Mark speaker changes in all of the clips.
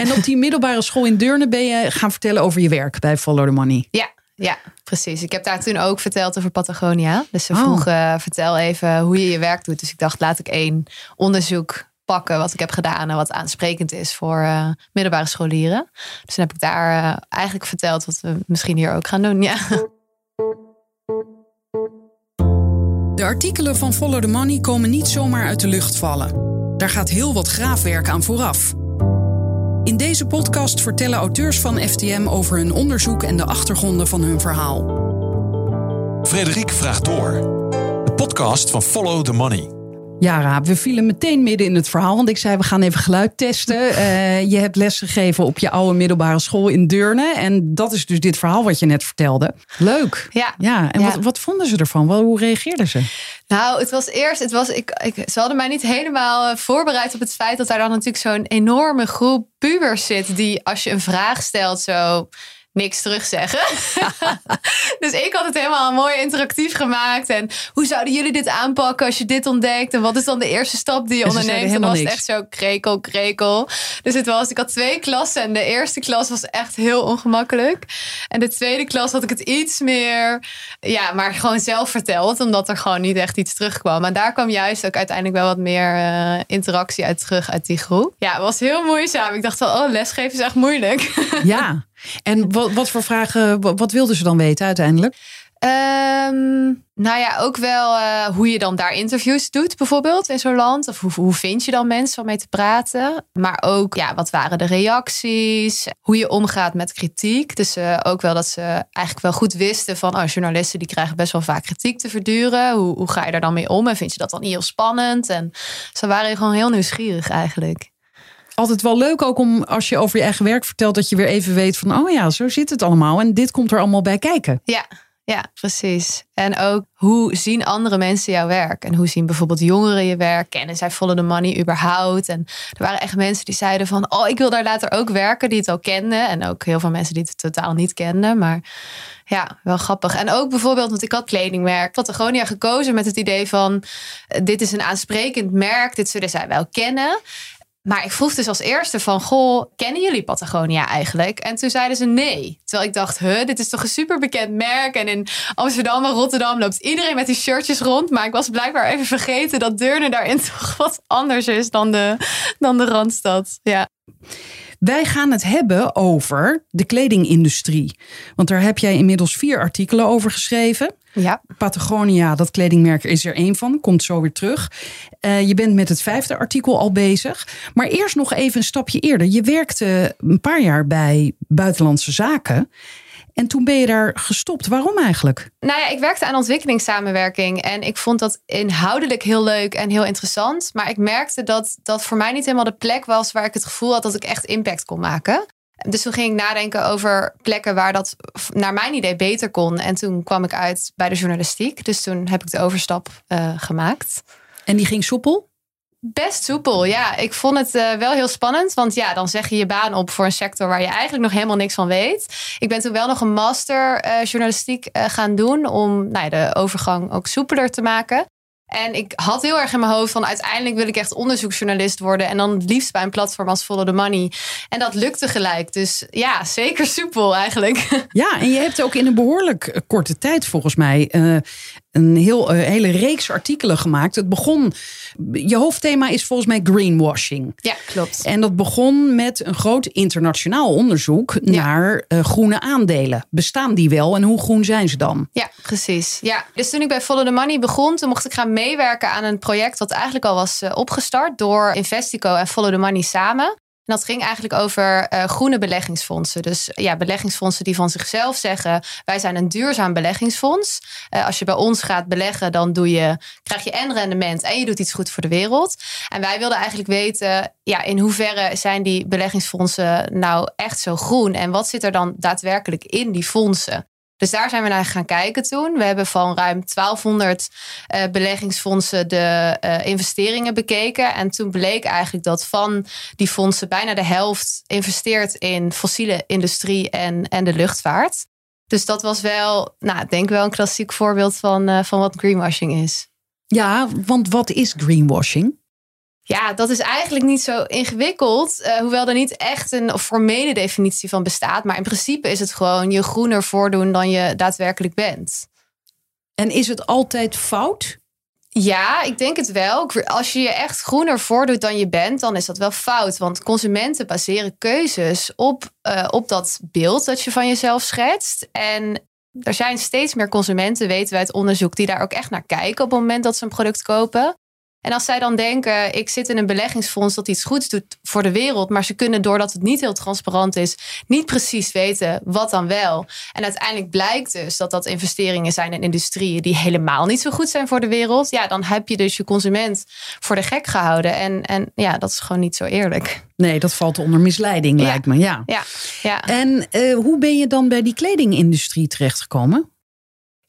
Speaker 1: En op die middelbare school in Deurne ben je gaan vertellen over je werk bij Follow the Money.
Speaker 2: Ja, ja, precies. Ik heb daar toen ook verteld over Patagonia. Dus ze
Speaker 1: Oh.
Speaker 2: vroegen, vertel even hoe je je werk doet. Dus ik dacht, laat ik één onderzoek pakken wat ik heb gedaan en wat aansprekend is voor eh, middelbare scholieren. Dus toen heb ik daar eh, eigenlijk verteld wat we misschien hier ook gaan doen. Ja.
Speaker 1: De artikelen van Follow the Money komen niet zomaar uit de lucht vallen. Daar gaat heel wat graafwerk aan vooraf. In deze podcast vertellen auteurs van FTM over hun onderzoek en de achtergronden van hun verhaal.
Speaker 3: Frederik vraagt door. De podcast van Follow the Money.
Speaker 1: Ja, Raap, we vielen meteen midden in het verhaal. Want ik zei, we gaan even geluid testen. Eh, je hebt lesgegeven op je oude middelbare school in Deurne. En dat is dus dit verhaal wat je net vertelde. Leuk.
Speaker 2: Ja.
Speaker 1: Ja, en
Speaker 2: Ja.
Speaker 1: Wat, wat vonden ze ervan? Wel, Hoe reageerden ze?
Speaker 2: Nou, het was eerst, het was, ik, ik, ze hadden mij niet helemaal eh, voorbereid op het feit dat daar dan natuurlijk zo'n enorme groep pubers zit die als je een vraag stelt zo niks terugzeggen. dus ik had het helemaal mooi interactief gemaakt. En hoe zouden jullie dit aanpakken als je dit ontdekt? En wat is dan de eerste stap die je
Speaker 1: En
Speaker 2: onderneemt? En was het echt zo krekel, krekel. Dus het was, ik had twee klassen. En de eerste klas was echt heel ongemakkelijk. En de tweede klas had ik het iets meer, ja, maar gewoon zelf verteld. Omdat er gewoon niet echt iets terugkwam. En daar kwam juist ook uiteindelijk wel wat meer eh, interactie uit terug uit die groep. Ja, het was heel moeizaam. Ik dacht wel, oh, lesgeven is echt moeilijk.
Speaker 1: Ja. En wat, wat voor vragen, wat, wilden ze dan weten uiteindelijk?
Speaker 2: Ehm, nou ja, ook wel eh, hoe je dan daar interviews doet, bijvoorbeeld in zo'n land. Of hoe, hoe vind je dan mensen om mee te praten? Maar ook, ja, wat waren de reacties? Hoe je omgaat met kritiek. Dus eh, ook wel dat ze eigenlijk wel goed wisten van, oh, journalisten die krijgen best wel vaak kritiek te verduren. Hoe, hoe ga je daar dan mee om? En vind je dat dan heel spannend? En ze waren gewoon heel nieuwsgierig eigenlijk.
Speaker 1: Altijd wel leuk ook om als je over je eigen werk vertelt, dat je weer even weet van, oh ja, zo zit het allemaal. En dit komt er allemaal bij kijken.
Speaker 2: Ja, ja, precies. En ook hoe zien andere mensen jouw werk? En hoe zien bijvoorbeeld jongeren je werk? Kennen zij Follow the Money überhaupt? En er waren echt mensen die zeiden van... oh, ik wil daar later ook werken, die het al kenden. En ook heel veel mensen die het totaal niet kenden. Maar ja, wel grappig. En ook bijvoorbeeld, want ik had kledingmerk Patagonia gekozen met het idee van... eh, dit is een aansprekend merk, dit zullen zij wel kennen... Maar ik vroeg dus als eerste van, goh, kennen jullie Patagonia eigenlijk? En toen zeiden ze nee. Terwijl ik dacht, huh, dit is toch een superbekend merk. En in Amsterdam en Rotterdam loopt iedereen met die shirtjes rond. Maar ik was blijkbaar even vergeten dat Deurne daarin toch wat anders is dan de, dan de Randstad. Ja.
Speaker 1: Wij gaan het hebben over de kledingindustrie. Want daar heb jij inmiddels vier artikelen over geschreven.
Speaker 2: Ja.
Speaker 1: Patagonia, dat kledingmerk, is er één van. Komt zo weer terug. Eh, je bent met het vijfde artikel al bezig. Maar eerst nog even een stapje eerder. Je werkte een paar jaar bij Buitenlandse Zaken. En toen ben je daar gestopt. Waarom eigenlijk?
Speaker 2: Nou ja, ik werkte aan ontwikkelingssamenwerking en ik vond dat inhoudelijk heel leuk en heel interessant. Maar ik merkte dat dat voor mij niet helemaal de plek was waar ik het gevoel had dat ik echt impact kon maken. Dus toen ging ik nadenken over plekken waar dat naar mijn idee beter kon. En toen kwam ik uit bij de journalistiek. Dus toen heb ik de overstap eh, gemaakt.
Speaker 1: En die ging soepel?
Speaker 2: Best soepel, ja. Ik vond het eh, wel heel spannend. Want ja, dan zeg je je baan op voor een sector waar je eigenlijk nog helemaal niks van weet. Ik ben toen wel nog een master eh, journalistiek eh, gaan doen. Om nou ja, de overgang ook soepeler te maken. En ik had heel erg in mijn hoofd van uiteindelijk wil ik echt onderzoeksjournalist worden. En dan het liefst bij een platform als Follow the Money. En dat lukte gelijk. Dus ja, zeker soepel eigenlijk.
Speaker 1: Ja, en je hebt ook in een behoorlijk eh, korte tijd volgens mij een heel, eh, hele reeks artikelen gemaakt. Het begon, je hoofdthema is volgens mij greenwashing.
Speaker 2: Ja, klopt.
Speaker 1: En dat begon met een groot internationaal onderzoek
Speaker 2: Ja.
Speaker 1: naar eh, groene aandelen. Bestaan die wel en hoe groen zijn ze dan?
Speaker 2: Ja, precies. Ja. Dus toen ik bij Follow the Money begon, toen mocht ik gaan meewerken aan een project wat eigenlijk al was eh, opgestart door Investico en Follow the Money samen. En dat ging eigenlijk over eh, groene beleggingsfondsen. Dus ja, beleggingsfondsen die van zichzelf zeggen: wij zijn een duurzaam beleggingsfonds. Eh, als je bij ons gaat beleggen, dan doe je, krijg je en rendement en je doet iets goed voor de wereld. En wij wilden eigenlijk weten: ja, in hoeverre zijn die beleggingsfondsen nou echt zo groen? En wat zit er dan daadwerkelijk in die fondsen? Dus daar zijn we naar gaan kijken toen. We hebben van ruim 1200 eh, beleggingsfondsen de eh, investeringen bekeken. En toen bleek eigenlijk dat van die fondsen bijna de helft investeert in fossiele industrie en, en de luchtvaart. Dus dat was wel, nou, ik denk wel een klassiek voorbeeld van, eh, van wat greenwashing is.
Speaker 1: Ja, want wat is greenwashing?
Speaker 2: Ja, dat is eigenlijk niet zo ingewikkeld. Uh, hoewel er niet echt een formele definitie van bestaat. Maar in principe is het gewoon je groener voordoen dan je daadwerkelijk bent.
Speaker 1: En is het altijd fout?
Speaker 2: Ja, ik denk het wel. Als je je echt groener voordoet dan je bent, dan is dat wel fout. Want consumenten baseren keuzes op, uh, op dat beeld dat je van jezelf schetst. En er zijn steeds meer consumenten, weten we uit onderzoek, die daar ook echt naar kijken op het moment dat ze een product kopen. En als zij dan denken, ik zit in een beleggingsfonds dat iets goeds doet voor de wereld, maar ze kunnen doordat het niet heel transparant is, niet precies weten wat dan wel. En uiteindelijk blijkt dus dat dat investeringen zijn in industrieën die helemaal niet zo goed zijn voor de wereld. Ja, dan heb je dus je consument voor de gek gehouden. En, en ja, dat is gewoon niet zo eerlijk.
Speaker 1: Nee, dat valt onder misleiding, lijkt me. Ja.
Speaker 2: Ja, ja.
Speaker 1: En uh, hoe ben je dan bij die kledingindustrie terechtgekomen?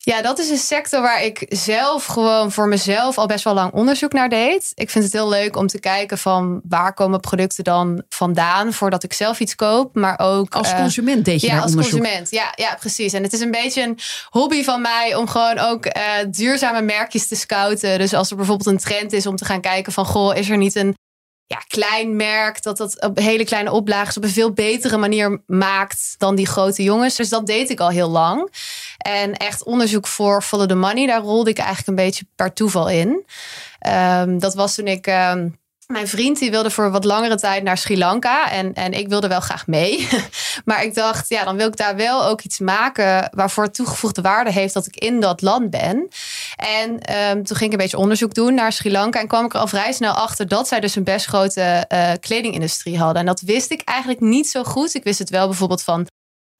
Speaker 2: Ja, dat is een sector waar ik zelf gewoon voor mezelf al best wel lang onderzoek naar deed. Ik vind het heel leuk om te kijken van waar komen producten dan vandaan voordat ik zelf iets koop. Maar ook
Speaker 1: als eh, consument deed je
Speaker 2: ja,
Speaker 1: als
Speaker 2: consument. Ja, ja, precies. En het is een beetje een hobby van mij om gewoon ook uh, duurzame merkjes te scouten. Dus als er bijvoorbeeld een trend is om te gaan kijken van goh, is er niet een ja, klein merk dat dat op hele kleine oplages op een veel betere manier maakt dan die grote jongens. Dus dat deed ik al heel lang. En echt onderzoek voor Follow the Money, daar rolde ik eigenlijk een beetje per toeval in. Um, dat was toen ik. Um, mijn vriend die wilde voor wat langere tijd naar Sri Lanka. En, en ik wilde wel graag mee. maar ik dacht, ja, dan wil ik daar wel ook iets maken waarvoor toegevoegde waarde heeft dat ik in dat land ben. En um, toen ging ik een beetje onderzoek doen naar Sri Lanka. En kwam ik er al vrij snel achter dat zij dus een best grote uh, kledingindustrie hadden. En dat wist ik eigenlijk niet zo goed. Ik wist het wel bijvoorbeeld van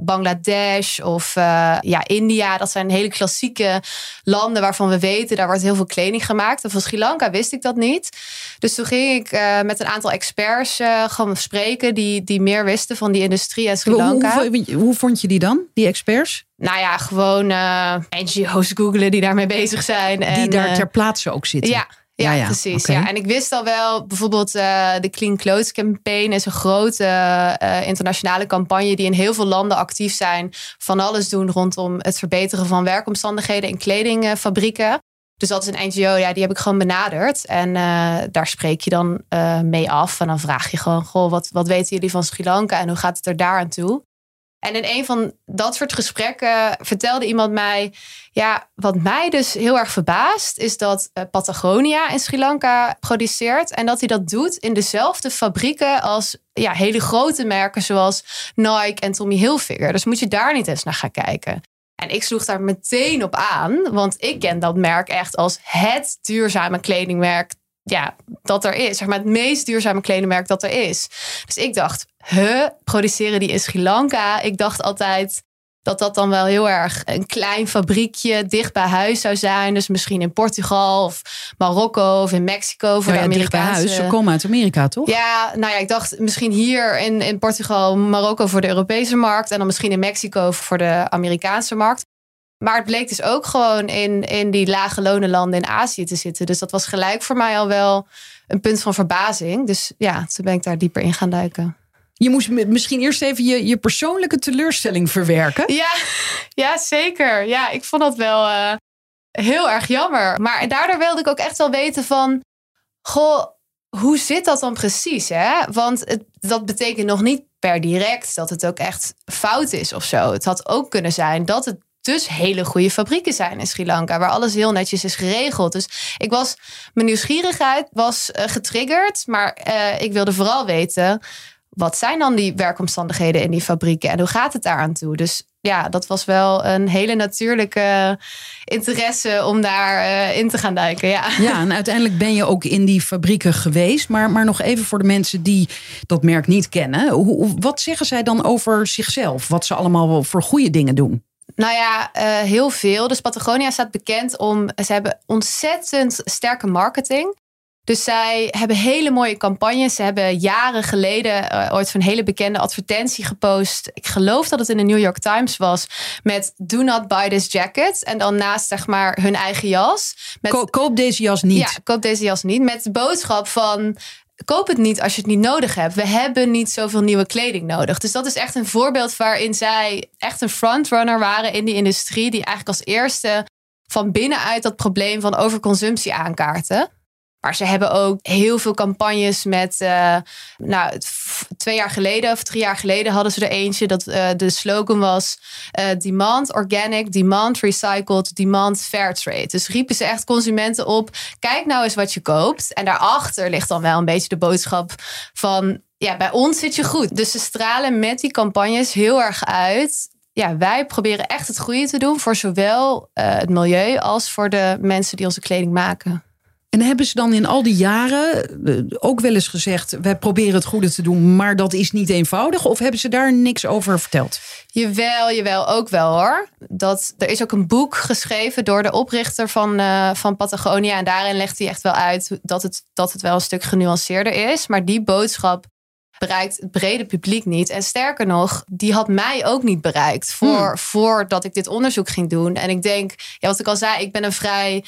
Speaker 2: Bangladesh of uh, ja, India. Dat zijn hele klassieke landen waarvan we weten, daar wordt heel veel kleding gemaakt. En van Sri Lanka wist ik dat niet. Dus toen ging ik uh, met een aantal experts uh, gewoon spreken die, die meer wisten van die industrie uit Sri Lanka.
Speaker 1: Hoe, hoe, hoe vond je die dan, die experts?
Speaker 2: Nou ja, gewoon NGO's googelen die daarmee bezig zijn.
Speaker 1: En, die daar ter plaatse ook zitten.
Speaker 2: Ja, ja, ja, precies. Ja. En ik wist al wel, bijvoorbeeld uh, de Clean Clothes Campaign is een grote uh, internationale campagne die in heel veel landen actief zijn. Van alles doen rondom het verbeteren van werkomstandigheden in kledingfabrieken. Dus dat is een NGO, ja, die heb ik gewoon benaderd. En uh, daar spreek je dan mee af. En dan vraag je gewoon, goh, wat, wat weten jullie van Sri Lanka en hoe gaat het er daar aan toe? En in een van dat soort gesprekken vertelde iemand mij: Ja, wat mij dus heel erg verbaast, is dat eh, Patagonia in Sri Lanka produceert. En dat hij dat doet in dezelfde fabrieken als ja, hele grote merken zoals Nike en Tommy Hilfiger. Dus moet je daar niet eens naar gaan kijken. En ik sloeg daar meteen op aan, want ik ken dat merk echt als het duurzame kledingmerk ja, dat er is. Zeg maar het meest duurzame kledingmerk dat er is. Dus ik dacht, huh, produceren die in Sri Lanka? Ik dacht altijd dat dat dan wel heel erg een klein fabriekje dicht bij huis zou zijn. Dus misschien in Portugal of Marokko of in Mexico voor
Speaker 1: oh ja,
Speaker 2: de Amerikaanse...
Speaker 1: huis, ze komen uit Amerika, toch?
Speaker 2: Ja, nou ja, ik dacht misschien hier in, in Portugal, Marokko voor de Europese markt... en dan misschien in Mexico voor de Amerikaanse markt. Maar het bleek dus ook gewoon in, in die lage lonenlanden in Azië te zitten. Dus dat was gelijk voor mij al wel een punt van verbazing. Dus ja, toen ben ik daar dieper in gaan duiken.
Speaker 1: Je moest misschien eerst even je, je persoonlijke teleurstelling verwerken.
Speaker 2: Ja, ja, zeker. Ja, ik vond dat wel uh, heel erg jammer. Maar daardoor wilde ik ook echt wel weten van... Goh, hoe zit dat dan precies? Hè? Want het, dat betekent nog niet per direct dat het ook echt fout is of zo. Het had ook kunnen zijn dat het dus hele goede fabrieken zijn in Sri Lanka, waar alles heel netjes is geregeld. Dus ik was, mijn nieuwsgierigheid was uh, getriggerd, maar uh, ik wilde vooral weten, wat zijn dan die werkomstandigheden in die fabrieken en hoe gaat het daar aan toe? Dus ja, dat was wel een hele natuurlijke interesse om daar uh, in te gaan duiken. Ja.
Speaker 1: ja, en uiteindelijk ben je ook in die fabrieken geweest. Maar, maar nog even voor de mensen die dat merk niet kennen. Hoe, wat zeggen zij dan over zichzelf? Wat ze allemaal voor goede dingen doen?
Speaker 2: Nou ja, uh, heel veel. Dus Patagonia staat bekend om. Ze hebben ontzettend sterke marketing. Dus zij hebben hele mooie campagnes. Ze hebben jaren geleden uh, ooit van een hele bekende advertentie gepost. Ik geloof dat het in de New York Times was. Met Do not buy this jacket. En dan naast zeg maar hun eigen jas. Met,
Speaker 1: koop deze jas niet.
Speaker 2: Ja, koop deze jas niet. Met de boodschap van koop het niet als je het niet nodig hebt. We hebben niet zoveel nieuwe kleding nodig. Dus dat is echt een voorbeeld waarin zij echt een frontrunner waren in die industrie. Die eigenlijk als eerste van binnenuit dat probleem van overconsumptie aankaarten. Maar ze hebben ook heel veel campagnes met. Uh, nou, twee jaar geleden of drie jaar geleden hadden ze er eentje. Dat uh, de slogan was: uh, Demand organic, demand recycled, demand fair trade. Dus riepen ze echt consumenten op: kijk nou eens wat je koopt. En daarachter ligt dan wel een beetje de boodschap van. Ja, bij ons zit je goed. Dus ze stralen met die campagnes heel erg uit ja, wij proberen echt het goede te doen voor zowel het milieu als voor de mensen die onze kleding maken.
Speaker 1: En hebben ze dan in al die jaren eh, ook wel eens gezegd: wij proberen het goede te doen, maar dat is niet eenvoudig? Of hebben ze daar niks over verteld?
Speaker 2: Jawel, jawel, ook wel hoor. Dat, er is ook een boek geschreven door de oprichter van, uh, van Patagonia. En daarin legt hij echt wel uit dat het, dat het wel een stuk genuanceerder is. Maar die boodschap bereikt het brede publiek niet. En sterker nog, die had mij ook niet bereikt voor, hmm. voordat ik dit onderzoek ging doen. En ik denk, ja, wat ik al zei, ik ben een vrij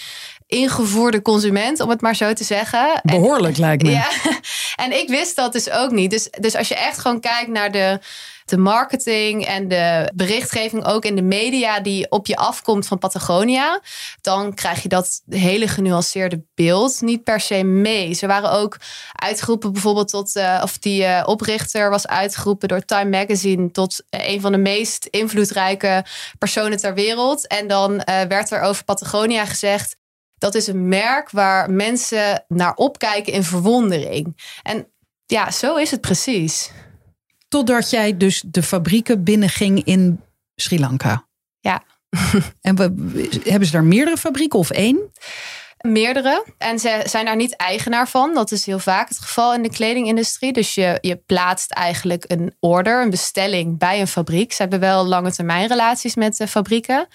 Speaker 2: ingevoerde consument, om het maar zo te zeggen.
Speaker 1: Behoorlijk lijkt me.
Speaker 2: Ja, en ik wist dat dus ook niet. Dus, dus als je echt gewoon kijkt naar de, de marketing en de berichtgeving ook in de media die op je afkomt van Patagonia, dan krijg je dat hele genuanceerde beeld niet per se mee. Ze waren ook uitgeroepen bijvoorbeeld tot, uh, of die uh, oprichter was uitgeroepen door Time Magazine tot uh, een van de meest invloedrijke personen ter wereld. En dan werd er over Patagonia gezegd, dat is een merk waar mensen naar opkijken in verwondering. En ja, zo is het precies.
Speaker 1: Totdat jij dus de fabrieken binnenging in Sri Lanka.
Speaker 2: Ja.
Speaker 1: en hebben ze daar meerdere fabrieken of één?
Speaker 2: Meerdere. En ze zijn daar niet eigenaar van. Dat is heel vaak het geval in de kledingindustrie. Dus je, je plaatst eigenlijk een order, een bestelling bij een fabriek. Ze hebben wel lange termijn relaties met de fabrieken.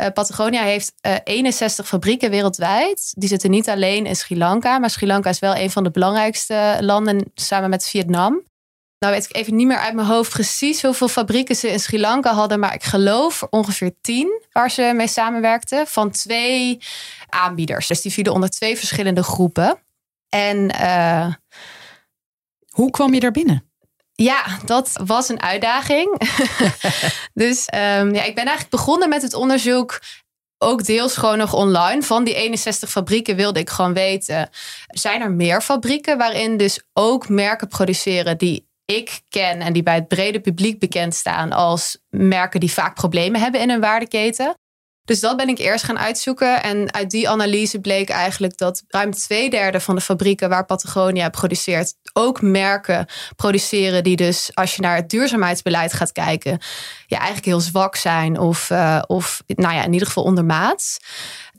Speaker 2: Uh, Patagonia heeft uh, eh, 61 fabrieken wereldwijd. Die zitten niet alleen in Sri Lanka. Maar Sri Lanka is wel een van de belangrijkste landen samen met Vietnam. Nou weet ik even niet meer uit mijn hoofd precies hoeveel fabrieken ze in Sri Lanka hadden. Maar ik geloof ongeveer tien waar ze mee samenwerkten. Van twee aanbieders. Dus die vielen onder twee verschillende groepen. En uh,
Speaker 1: hoe kwam je daar binnen?
Speaker 2: Ja, dat was een uitdaging. dus um, ja, ik ben eigenlijk begonnen met het onderzoek ook deels gewoon nog online. Van die 61 fabrieken wilde ik gewoon weten: zijn er meer fabrieken waarin dus ook merken produceren die ik ken en die bij het brede publiek bekend staan als merken die vaak problemen hebben in hun waardeketen? Dus dat ben ik eerst gaan uitzoeken. En uit die analyse bleek eigenlijk dat ruim twee derde van de fabrieken waar Patagonia produceert, ook merken produceren die dus, als je naar het duurzaamheidsbeleid gaat kijken, ja, eigenlijk heel zwak zijn of, uh, of nou ja, in ieder geval ondermaats.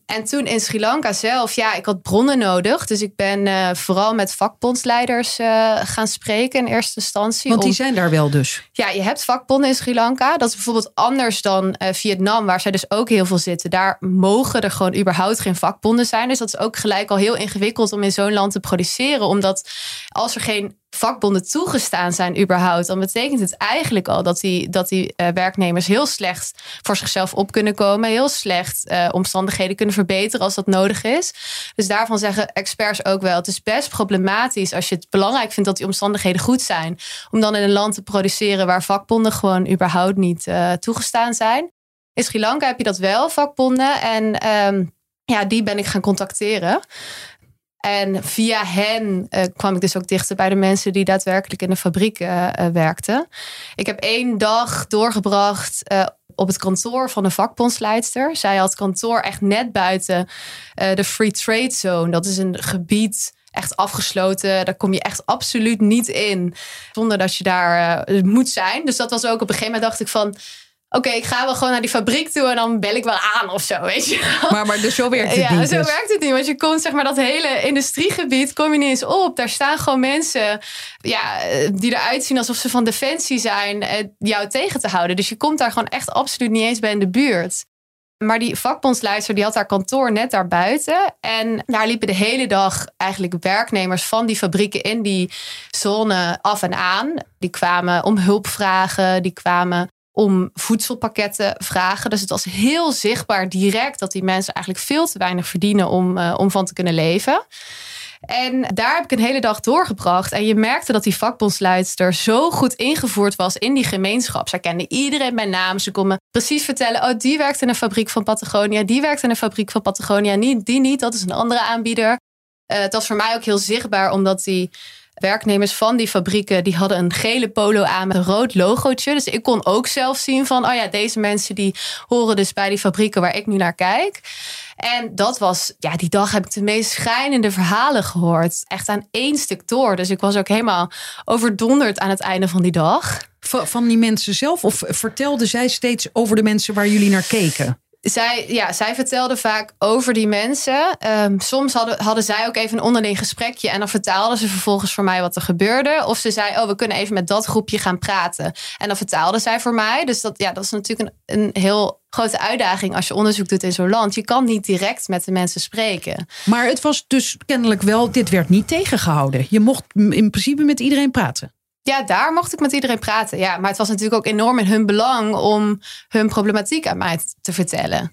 Speaker 2: En toen in Sri Lanka zelf, ja, ik had bronnen nodig. Dus ik ben uh, vooral met vakbondsleiders uh, gaan spreken in eerste instantie.
Speaker 1: Want die zijn daar wel dus?
Speaker 2: Ja, je hebt vakbonden in Sri Lanka. Dat is bijvoorbeeld anders dan uh, Vietnam, waar zij dus ook heel veel zitten. Daar mogen er gewoon überhaupt geen vakbonden zijn. Dus dat is ook gelijk al heel ingewikkeld om in zo'n land te produceren. Omdat als er geen vakbonden toegestaan zijn überhaupt, dan betekent het eigenlijk al dat die, dat die uh, werknemers heel slecht voor zichzelf op kunnen komen, heel slecht uh, omstandigheden kunnen verbeteren als dat nodig is. Dus daarvan zeggen experts ook wel, het is best problematisch als je het belangrijk vindt dat die omstandigheden goed zijn, om dan in een land te produceren waar vakbonden gewoon überhaupt niet uh, toegestaan zijn. In Sri Lanka heb je dat wel, vakbonden. En um, ja, die ben ik gaan contacteren. En via hen uh, kwam ik dus ook dichter bij de mensen die daadwerkelijk in de fabriek uh, werkten. Ik heb één dag doorgebracht op het kantoor van een vakbondsleidster. Zij had kantoor echt net buiten de Free Trade Zone. Dat is een gebied echt afgesloten. Daar kom je echt absoluut niet in zonder dat je daar moet zijn. Dus dat was ook op een gegeven moment dacht ik van oké, ik ga wel gewoon naar die fabriek toe en dan bel ik wel aan of zo, weet je
Speaker 1: Maar, maar dus zo werkt het ja, niet.
Speaker 2: Ja, zo
Speaker 1: dus.
Speaker 2: werkt het niet. Want je komt, zeg maar, dat hele industriegebied, kom je niet eens op. Daar staan gewoon mensen ja, die eruit zien alsof ze van defensie zijn, eh, jou tegen te houden. Dus je komt daar gewoon echt absoluut niet eens bij in de buurt. Maar die vakbondsleider die had haar kantoor net daarbuiten. En daar liepen de hele dag eigenlijk werknemers van die fabrieken in die zone af en aan. Die kwamen om hulp vragen, die kwamen om voedselpakketten vragen. Dus het was heel zichtbaar direct dat die mensen eigenlijk veel te weinig verdienen om, uh, om van te kunnen leven. En daar heb ik een hele dag doorgebracht. En je merkte dat die vakbondsleidster zo goed ingevoerd was in die gemeenschap. Zij kende iedereen bij naam. Ze kon me precies vertellen: oh, die werkt in een fabriek van Patagonia. Die werkt in een fabriek van Patagonia. Die, die niet, dat is een andere aanbieder. Uh, het was voor mij ook heel zichtbaar, omdat die werknemers van die fabrieken, die hadden een gele polo aan met een rood logootje. Dus ik kon ook zelf zien van, oh ja, deze mensen die horen dus bij die fabrieken waar ik nu naar kijk. En dat was, ja, die dag heb ik de meest schijnende verhalen gehoord. Echt aan één stuk door. Dus ik was ook helemaal overdonderd aan het einde van die dag.
Speaker 1: Van die mensen zelf? Of vertelden zij steeds over de mensen waar jullie naar keken?
Speaker 2: Zij, ja, zij vertelde vaak over die mensen. Ehm, soms hadden, hadden zij ook even een onderling gesprekje. En dan vertaalden ze vervolgens voor mij wat er gebeurde. Of ze zei, oh, we kunnen even met dat groepje gaan praten. En dan vertaalde zij voor mij. Dus dat, ja, dat is natuurlijk een, een heel grote uitdaging als je onderzoek doet in zo'n land. Je kan niet direct met de mensen spreken.
Speaker 1: Maar het was dus kennelijk wel, dit werd niet tegengehouden. Je mocht in principe met iedereen praten.
Speaker 2: Ja, daar mocht ik met iedereen praten. Ja, maar het was natuurlijk ook enorm in hun belang om hun problematiek aan mij te vertellen.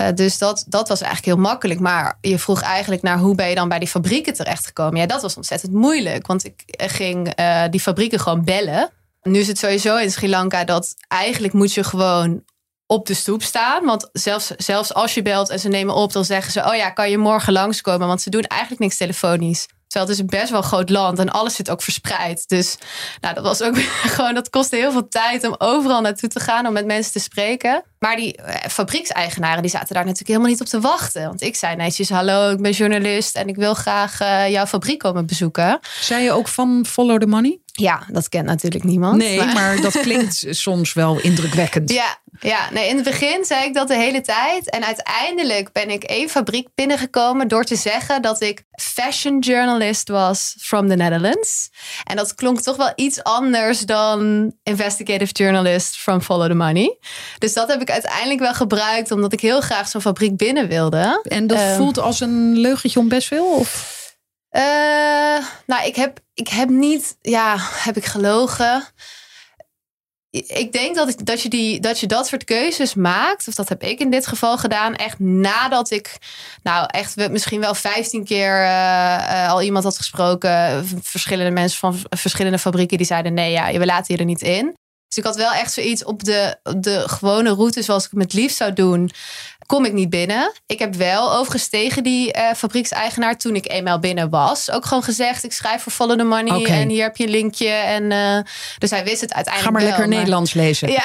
Speaker 2: Uh, dus dat, dat was eigenlijk heel makkelijk. Maar je vroeg eigenlijk naar hoe ben je dan bij die fabrieken terechtgekomen? Ja, dat was ontzettend moeilijk. Want ik ging uh, die fabrieken gewoon bellen. Nu is het sowieso in Sri Lanka dat eigenlijk moet je gewoon op de stoep staan. Want zelfs, zelfs als je belt en ze nemen op, dan zeggen ze: Oh ja, kan je morgen langskomen? Want ze doen eigenlijk niks telefonisch. Terwijl het is een best wel groot land en alles zit ook verspreid. Dus nou, dat was ook gewoon, dat kostte heel veel tijd om overal naartoe te gaan om met mensen te spreken. Maar die eh, fabriekseigenaren die zaten daar natuurlijk helemaal niet op te wachten. Want ik zei netjes, hallo, ik ben journalist en ik wil graag uh, jouw fabriek komen bezoeken.
Speaker 1: Zei je ook van Follow the Money?
Speaker 2: Ja, dat kent natuurlijk niemand.
Speaker 1: Nee, maar, dat klinkt soms wel indrukwekkend.
Speaker 2: Ja, ja, nee, in het begin zei ik dat de hele tijd. En uiteindelijk ben ik één fabriek binnengekomen door te zeggen dat ik fashion journalist was from the Netherlands. En dat klonk toch wel iets anders dan investigative journalist from Follow the Money. Dus dat heb ik uiteindelijk wel gebruikt omdat ik heel graag zo'n fabriek binnen wilde.
Speaker 1: En dat um, voelt als een leugentje om best veel? Of?
Speaker 2: Uh, nou, ik heb, ik heb niet, ja, heb ik gelogen? ik denk dat, ik, dat, je die, dat je dat soort keuzes maakt, of dat heb ik in dit geval gedaan, echt nadat ik, nou echt misschien wel 15 keer uh, al iemand had gesproken, verschillende mensen van verschillende fabrieken die zeiden: nee, ja, we laten je er niet in. Dus ik had wel echt zoiets op de, de gewone route zoals ik het met liefst zou doen kom ik niet binnen. Ik heb wel overigens tegen die uh, fabriekseigenaar toen ik eenmaal binnen was. Ook gewoon gezegd, ik schrijf voor Follow the Money en hier heb je een linkje. En, uh, dus hij wist het uiteindelijk
Speaker 1: Ga maar lekker
Speaker 2: maar...
Speaker 1: Nederlands lezen. Ja.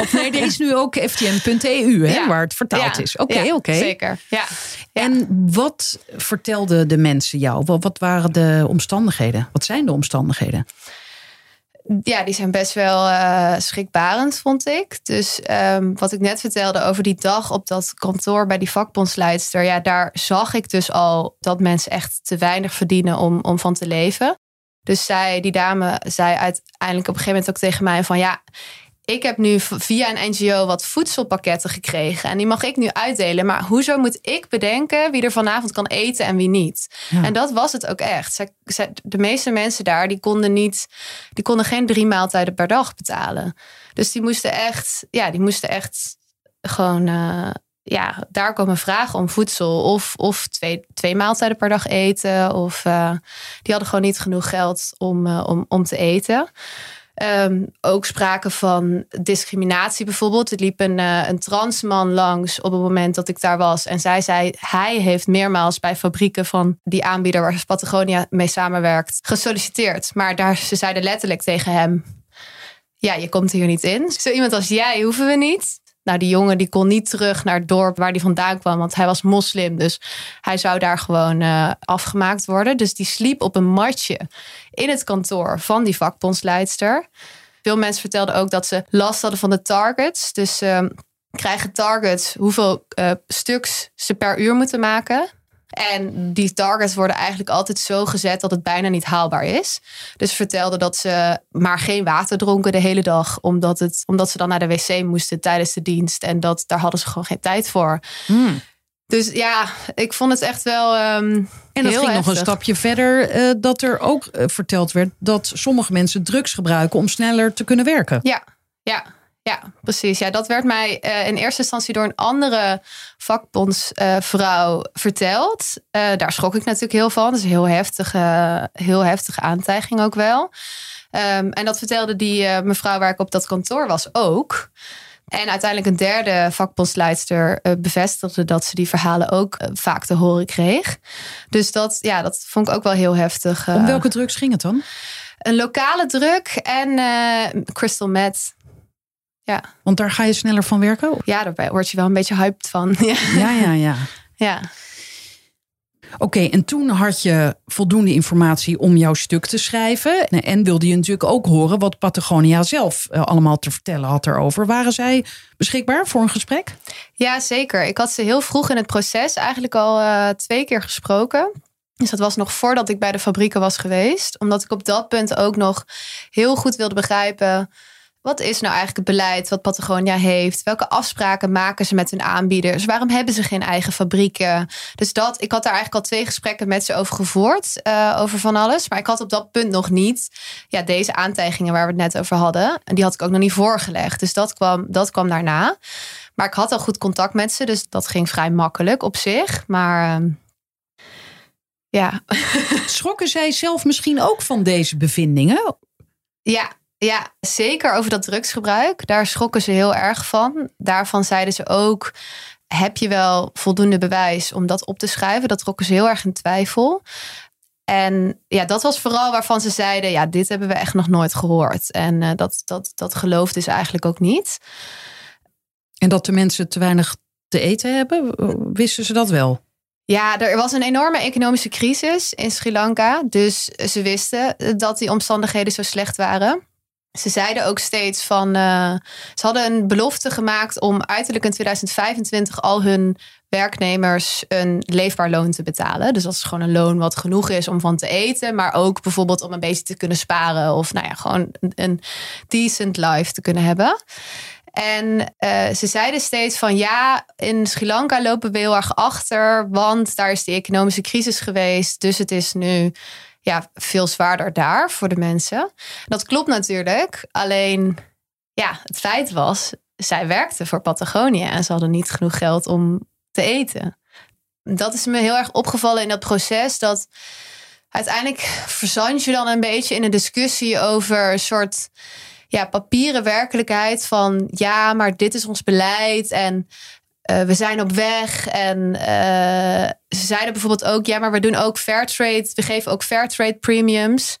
Speaker 1: Of nee, er is nu ook ftm.eu hè, waar het vertaald is. Oké,
Speaker 2: ja,
Speaker 1: oké.
Speaker 2: Zeker, ja.
Speaker 1: En wat vertelden de mensen jou? Wat waren de omstandigheden? Wat zijn de omstandigheden?
Speaker 2: Ja, die zijn best wel uh, schrikbarend, vond ik. Dus um, wat ik net vertelde over die dag op dat kantoor bij die vakbondsleidster. Ja, daar zag ik dus al dat mensen echt te weinig verdienen om, om van te leven. Dus zij, die dame zei uiteindelijk op een gegeven moment ook tegen mij van ja, ik heb nu via een NGO wat voedselpakketten gekregen. En die mag ik nu uitdelen. Maar hoezo moet ik bedenken wie er vanavond kan eten en wie niet? En dat was het ook echt. de meeste mensen daar, die konden, niet, die konden geen drie maaltijden per dag betalen. Dus die moesten echt, ja, die moesten echt gewoon... Uh, ja, daar komen vragen om voedsel. Of, of twee, twee maaltijden per dag eten. Of uh, die hadden gewoon niet genoeg geld om, uh, om, om te eten. Um, ook sprake van discriminatie bijvoorbeeld. Er liep een, uh, een transman langs op het moment dat ik daar was. En zij zei, hij heeft meermaals bij fabrieken van die aanbieder waar Patagonia mee samenwerkt, gesolliciteerd. Maar daar, ze zeiden letterlijk tegen hem, ja, je komt hier niet in. Zo iemand als jij hoeven we niet. Nou, die jongen die kon niet terug naar het dorp waar hij vandaan kwam, want hij was moslim. Dus hij zou daar gewoon uh, afgemaakt worden. Dus die sliep op een matje in het kantoor van die vakbondsleidster. Veel mensen vertelden ook dat ze last hadden van de targets. Dus uh, krijgen targets hoeveel uh, stuks ze per uur moeten maken. En die targets worden eigenlijk altijd zo gezet dat het bijna niet haalbaar is. Dus ze vertelden dat ze maar geen water dronken de hele dag, omdat, het, omdat ze dan naar de wc moesten tijdens de dienst. En dat, daar hadden ze gewoon geen tijd voor. Hmm. Dus ja, ik vond het echt wel. Um,
Speaker 1: en dat ging nog een stapje verder, uh, dat er ook uh, verteld werd dat sommige mensen drugs gebruiken om sneller te kunnen werken.
Speaker 2: Ja, ja. Ja, precies. Ja, dat werd mij uh, in eerste instantie door een andere vakbondsvrouw uh, verteld. Uh, daar schrok ik natuurlijk heel van. Dat is een heel heftige, heel heftige aantijging ook wel. Um, en dat vertelde die mevrouw waar ik op dat kantoor was ook. En uiteindelijk een derde vakbondsleidster bevestigde dat ze die verhalen ook vaak te horen kreeg. Dus dat, ja, dat vond ik ook wel heel heftig.
Speaker 1: Om welke drugs ging het dan?
Speaker 2: Een lokale druk en crystal meth. Ja.
Speaker 1: Want daar ga je sneller van werken?
Speaker 2: Ja, daar word je wel een beetje hyped van.
Speaker 1: ja, ja. ja.
Speaker 2: ja.
Speaker 1: Oké, en toen had je voldoende informatie om jouw stuk te schrijven. En wilde je natuurlijk ook horen wat Patagonia zelf eh, allemaal te vertellen had erover. Waren zij beschikbaar voor een gesprek?
Speaker 2: Ja, zeker. Ik had ze heel vroeg in het proces eigenlijk al uh, twee keer gesproken. Dus dat was nog voordat ik bij de fabrieken was geweest. Omdat ik op dat punt ook nog heel goed wilde begrijpen wat is nou eigenlijk het beleid wat Patagonia heeft? Welke afspraken maken ze met hun aanbieders? Waarom hebben ze geen eigen fabrieken? Dus dat, ik had daar eigenlijk al twee gesprekken met ze over gevoerd, uh, over van alles. Maar ik had op dat punt nog niet ja, deze aantijgingen waar we het net over hadden. En die had ik ook nog niet voorgelegd. Dus dat kwam, dat kwam daarna. Maar ik had al goed contact met ze, dus dat ging vrij makkelijk op zich. Maar uh, ja.
Speaker 1: Schrokken zij zelf misschien ook van deze bevindingen?
Speaker 2: Ja, ja, zeker over dat drugsgebruik. Daar schrokken ze heel erg van. Daarvan zeiden ze ook: heb je wel voldoende bewijs om dat op te schrijven? Dat trokken ze heel erg in twijfel. En ja, dat was vooral waarvan ze zeiden: ja, dit hebben we echt nog nooit gehoord. En uh, dat, dat, dat geloofden ze eigenlijk ook niet.
Speaker 1: En dat de mensen te weinig te eten hebben, wisten ze dat wel?
Speaker 2: Ja, er was een enorme economische crisis in Sri Lanka. Dus ze wisten dat die omstandigheden zo slecht waren. Ze zeiden ook steeds van. Uh, ze hadden een belofte gemaakt om uiterlijk in 2025 al hun werknemers een leefbaar loon te betalen. Dus dat is gewoon een loon wat genoeg is om van te eten, maar ook bijvoorbeeld om een beetje te kunnen sparen of nou ja, gewoon een, decent life te kunnen hebben. En uh, ze zeiden steeds van ja, in Sri Lanka lopen we heel erg achter, want daar is die economische crisis geweest. Dus het is nu ja, veel zwaarder daar voor de mensen. Dat klopt natuurlijk. Alleen, ja, het feit was, zij werkte voor Patagonia en ze hadden niet genoeg geld om te eten. Dat is me heel erg opgevallen in dat proces. Dat uiteindelijk verzand je dan een beetje in een discussie over een soort ja, papieren werkelijkheid van ja, maar dit is ons beleid en uh, we zijn op weg. En uh, ze zeiden bijvoorbeeld ook: ja, maar we doen ook fair trade. We geven ook fair trade premiums.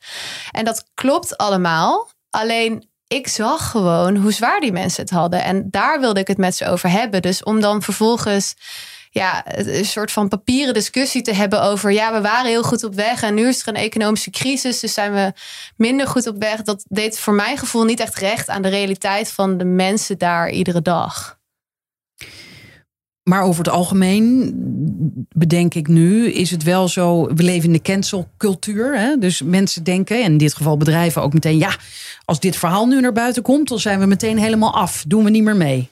Speaker 2: En dat klopt allemaal. Alleen ik zag gewoon hoe zwaar die mensen het hadden. En daar wilde ik het met ze over hebben. Dus om dan vervolgens ja, een soort van papieren discussie te hebben over ja, we waren heel goed op weg en nu is er een economische crisis, dus zijn we minder goed op weg. Dat deed voor mijn gevoel niet echt recht aan de realiteit van de mensen daar iedere dag.
Speaker 1: Maar over het algemeen bedenk ik nu, is het wel zo, we leven in de cancelcultuur. Hè? Dus mensen denken, en in dit geval bedrijven ook meteen, ja, als dit verhaal nu naar buiten komt, dan zijn we meteen helemaal af. Doen we niet meer mee.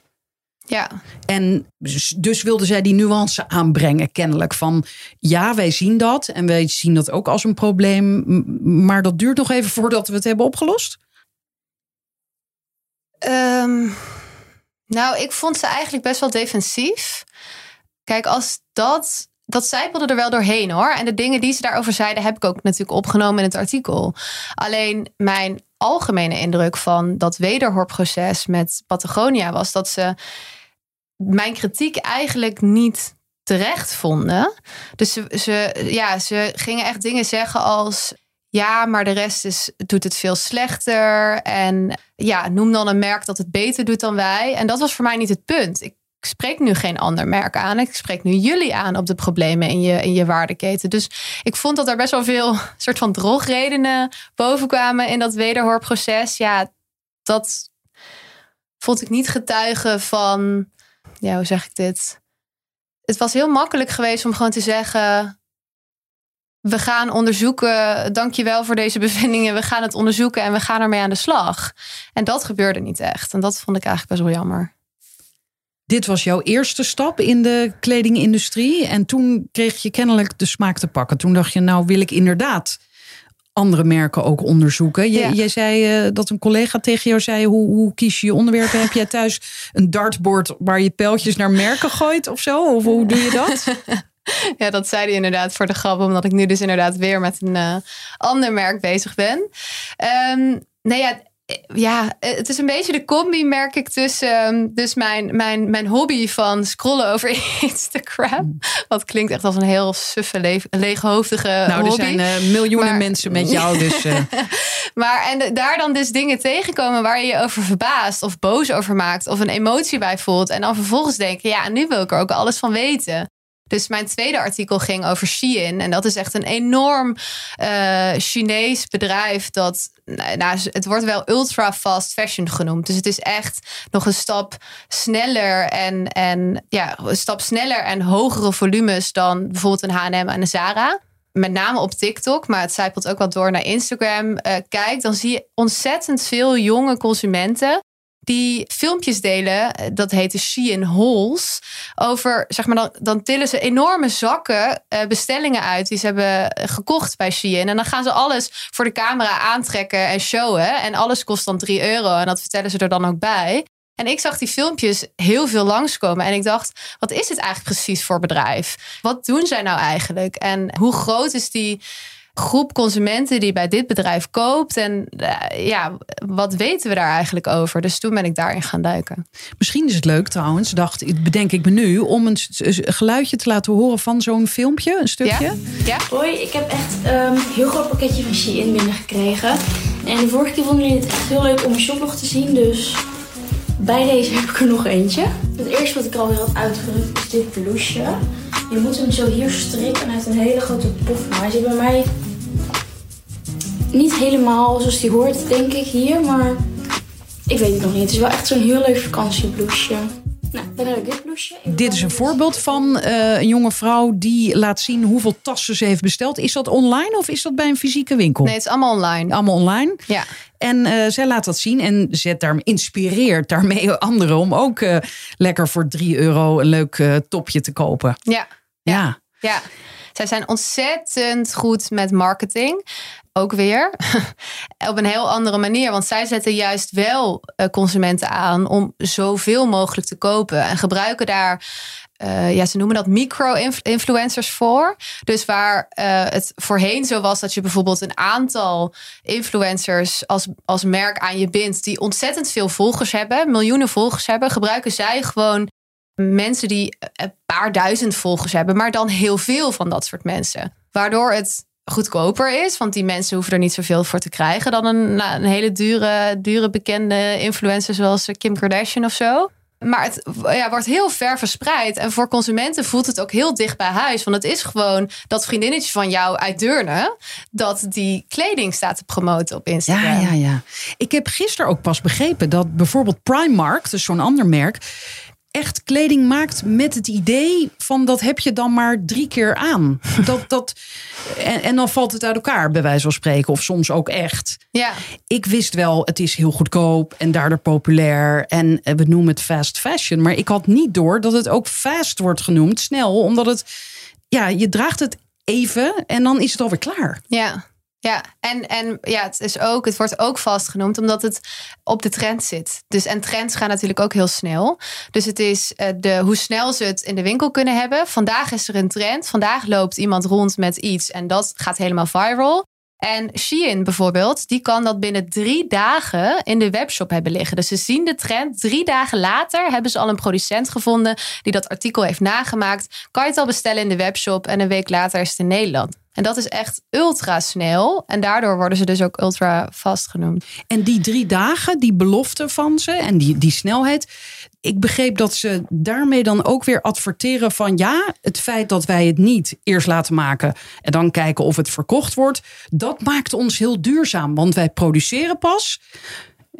Speaker 2: Ja.
Speaker 1: En dus, dus wilden zij die nuance aanbrengen, kennelijk. Van ja, wij zien dat en wij zien dat ook als een probleem. Maar dat duurt nog even voordat we het hebben opgelost?
Speaker 2: Um, nou, ik vond ze eigenlijk best wel defensief. Kijk, als dat. Dat zijpelde er wel doorheen hoor. En de dingen die ze daarover zeiden, heb ik ook natuurlijk opgenomen in het artikel. Alleen mijn algemene indruk van dat wederhoorproces met Patagonia was dat ze mijn kritiek eigenlijk niet terecht vonden. Dus ze, ze, ja, ze gingen echt dingen zeggen als ja, maar de rest is, doet het veel slechter. En ja, noem dan een merk dat het beter doet dan wij. En dat was voor mij niet het punt. Ik spreek nu geen ander merk aan. Ik spreek nu jullie aan op de problemen in je, in je waardeketen. Dus ik vond dat er best wel veel soort van drogredenen boven kwamen in dat wederhoorproces. Ja, dat vond ik niet getuigen van, ja, hoe zeg ik dit? Het was heel makkelijk geweest om gewoon te zeggen we gaan onderzoeken, dankjewel voor deze bevindingen, we gaan het onderzoeken en we gaan ermee aan de slag. En dat gebeurde niet echt. En dat vond ik eigenlijk best wel jammer.
Speaker 1: Dit was jouw eerste stap in de kledingindustrie. En toen kreeg je kennelijk de smaak te pakken. Toen dacht je, nou wil ik inderdaad andere merken ook onderzoeken. Je, Jij zei uh, dat een collega tegen jou zei: hoe, hoe kies je je onderwerpen? Heb jij thuis een dartboard waar je pijltjes naar merken gooit of zo? Of hoe doe je dat?
Speaker 2: ja, dat zei hij inderdaad voor de grap, omdat ik nu dus inderdaad weer met een uh, ander merk bezig ben. Um, nee, ja, ja, het is een beetje de combi, merk ik, tussen ehm, dus mijn, mijn, mijn hobby van scrollen over Instagram. Wat klinkt echt als een heel suffe, le leeghoofdige
Speaker 1: nou,
Speaker 2: hobby.
Speaker 1: er zijn uh, miljoenen mensen met jou, dus... Uh...
Speaker 2: maar en daar dan dus dingen tegenkomen waar je je over verbaast of boos over maakt of een emotie bij voelt. En dan vervolgens denken, ja, nu wil ik er ook alles van weten. Dus mijn tweede artikel ging over Shein. En dat is echt een enorm uh, Chinees bedrijf. Dat, nou, het wordt wel ultra fast fashion genoemd. Dus het is echt nog een stap sneller en, en ja, een stap sneller en hogere volumes dan bijvoorbeeld een H&M en een Zara met name op TikTok, maar het zijpelt ook wel door naar Instagram, uh, kijkt, dan zie je ontzettend veel jonge consumenten die filmpjes delen, eh, dat heet de Shein Halls, over, zeg maar, dan, dan tillen ze enorme zakken uh, bestellingen uit die ze hebben gekocht bij Shein. En dan gaan ze alles voor de camera aantrekken en showen. En alles kost dan 3 euro en dat vertellen ze er dan ook bij. En ik zag die filmpjes heel veel langskomen. En ik dacht, wat is het eigenlijk precies voor bedrijf? Wat doen zij nou eigenlijk? En hoe groot is die groep consumenten die bij dit bedrijf koopt. En uh, ja, wat weten we daar eigenlijk over? Dus toen ben ik daarin gaan duiken.
Speaker 1: Misschien is het leuk trouwens, dacht, bedenk ik me nu, om een geluidje te laten horen van zo'n filmpje, een stukje.
Speaker 2: Ja? ja?
Speaker 4: Hoi, ik heb echt um, een heel groot pakketje van Shein binnengekregen. En de vorige keer vonden jullie het echt heel leuk om een shoplog te zien, dus bij deze heb ik er nog eentje. Het eerste wat ik alweer had uitgerukt is dit blouseje. Je moet hem zo hier strikken en hij heeft een hele grote pof. Maar hij zit bij mij niet helemaal zoals die hoort, denk ik, hier. Maar ik weet het nog niet. Het is wel echt zo'n heel leuk vakantiebloesje. Nou, dan heb ik dit blouseje.
Speaker 1: Dit is een voorbeeld van uh, een jonge vrouw die laat zien hoeveel tassen ze heeft besteld. Is dat online of is dat bij een fysieke winkel?
Speaker 2: Nee, het is allemaal online.
Speaker 1: Allemaal online?
Speaker 2: Ja.
Speaker 1: En uh, zij laat dat zien en zet daar, inspireert daarmee anderen om ook uh, lekker voor 3 euro een leuk topje te kopen.
Speaker 2: Ja.
Speaker 1: Ja.
Speaker 2: ja. Zij zijn ontzettend goed met marketing. Ook weer op een heel andere manier. Want zij zetten juist wel eh, consumenten aan om zoveel mogelijk te kopen. En gebruiken daar uh, ja, ze noemen dat micro-influencers voor. Dus waar uh, het voorheen zo was dat je bijvoorbeeld een aantal influencers als, als merk aan je bindt, die ontzettend veel volgers hebben, miljoenen volgers hebben, gebruiken zij gewoon mensen die een paar duizend volgers hebben, maar dan heel veel van dat soort mensen. Waardoor het goedkoper is, want die mensen hoeven er niet zoveel voor te krijgen dan een, nou, een hele dure, dure bekende influencer zoals Kim Kardashian of zo. Maar het ja, wordt heel ver verspreid. En voor consumenten voelt het ook heel dicht bij huis. Want het is gewoon dat vriendinnetje van jou uit Deurne... dat die kleding staat te promoten op Instagram.
Speaker 1: Ja, ja, ja. Ik heb gisteren ook pas begrepen dat bijvoorbeeld Primark... dus zo'n ander merk echt kleding maakt met het idee van dat heb je dan maar drie keer aan. Dat, dat, en, en dan valt het uit elkaar, bij wijze van spreken. Of soms ook echt.
Speaker 2: Ja.
Speaker 1: Ik wist wel, het is heel goedkoop en daardoor populair. En we noemen het fast fashion. Maar ik had niet door dat het ook fast wordt genoemd, snel. Omdat het, ja, je draagt het even en dan is het alweer klaar.
Speaker 2: Ja. Ja, en, en ja, het, is ook, het wordt ook vastgenoemd omdat het op de trend zit. Dus, en trends gaan natuurlijk ook heel snel. Dus het is uh, de, hoe snel ze het in de winkel kunnen hebben. Vandaag is er een trend. Vandaag loopt iemand rond met iets en dat gaat helemaal viral. En Shein bijvoorbeeld, die kan dat binnen drie dagen in de webshop hebben liggen. Dus ze zien de trend. Drie dagen later hebben ze al een producent gevonden die dat artikel heeft nagemaakt. Kan je het al bestellen in de webshop en een week later is het in Nederland. En dat is echt ultra snel. En daardoor worden ze dus ook ultra vast genoemd.
Speaker 1: En die drie dagen, die belofte van ze en die, die snelheid. Ik begreep dat ze daarmee dan ook weer adverteren van ja, het feit dat wij het niet eerst laten maken en dan kijken of het verkocht wordt, dat maakt ons heel duurzaam. Want wij produceren pas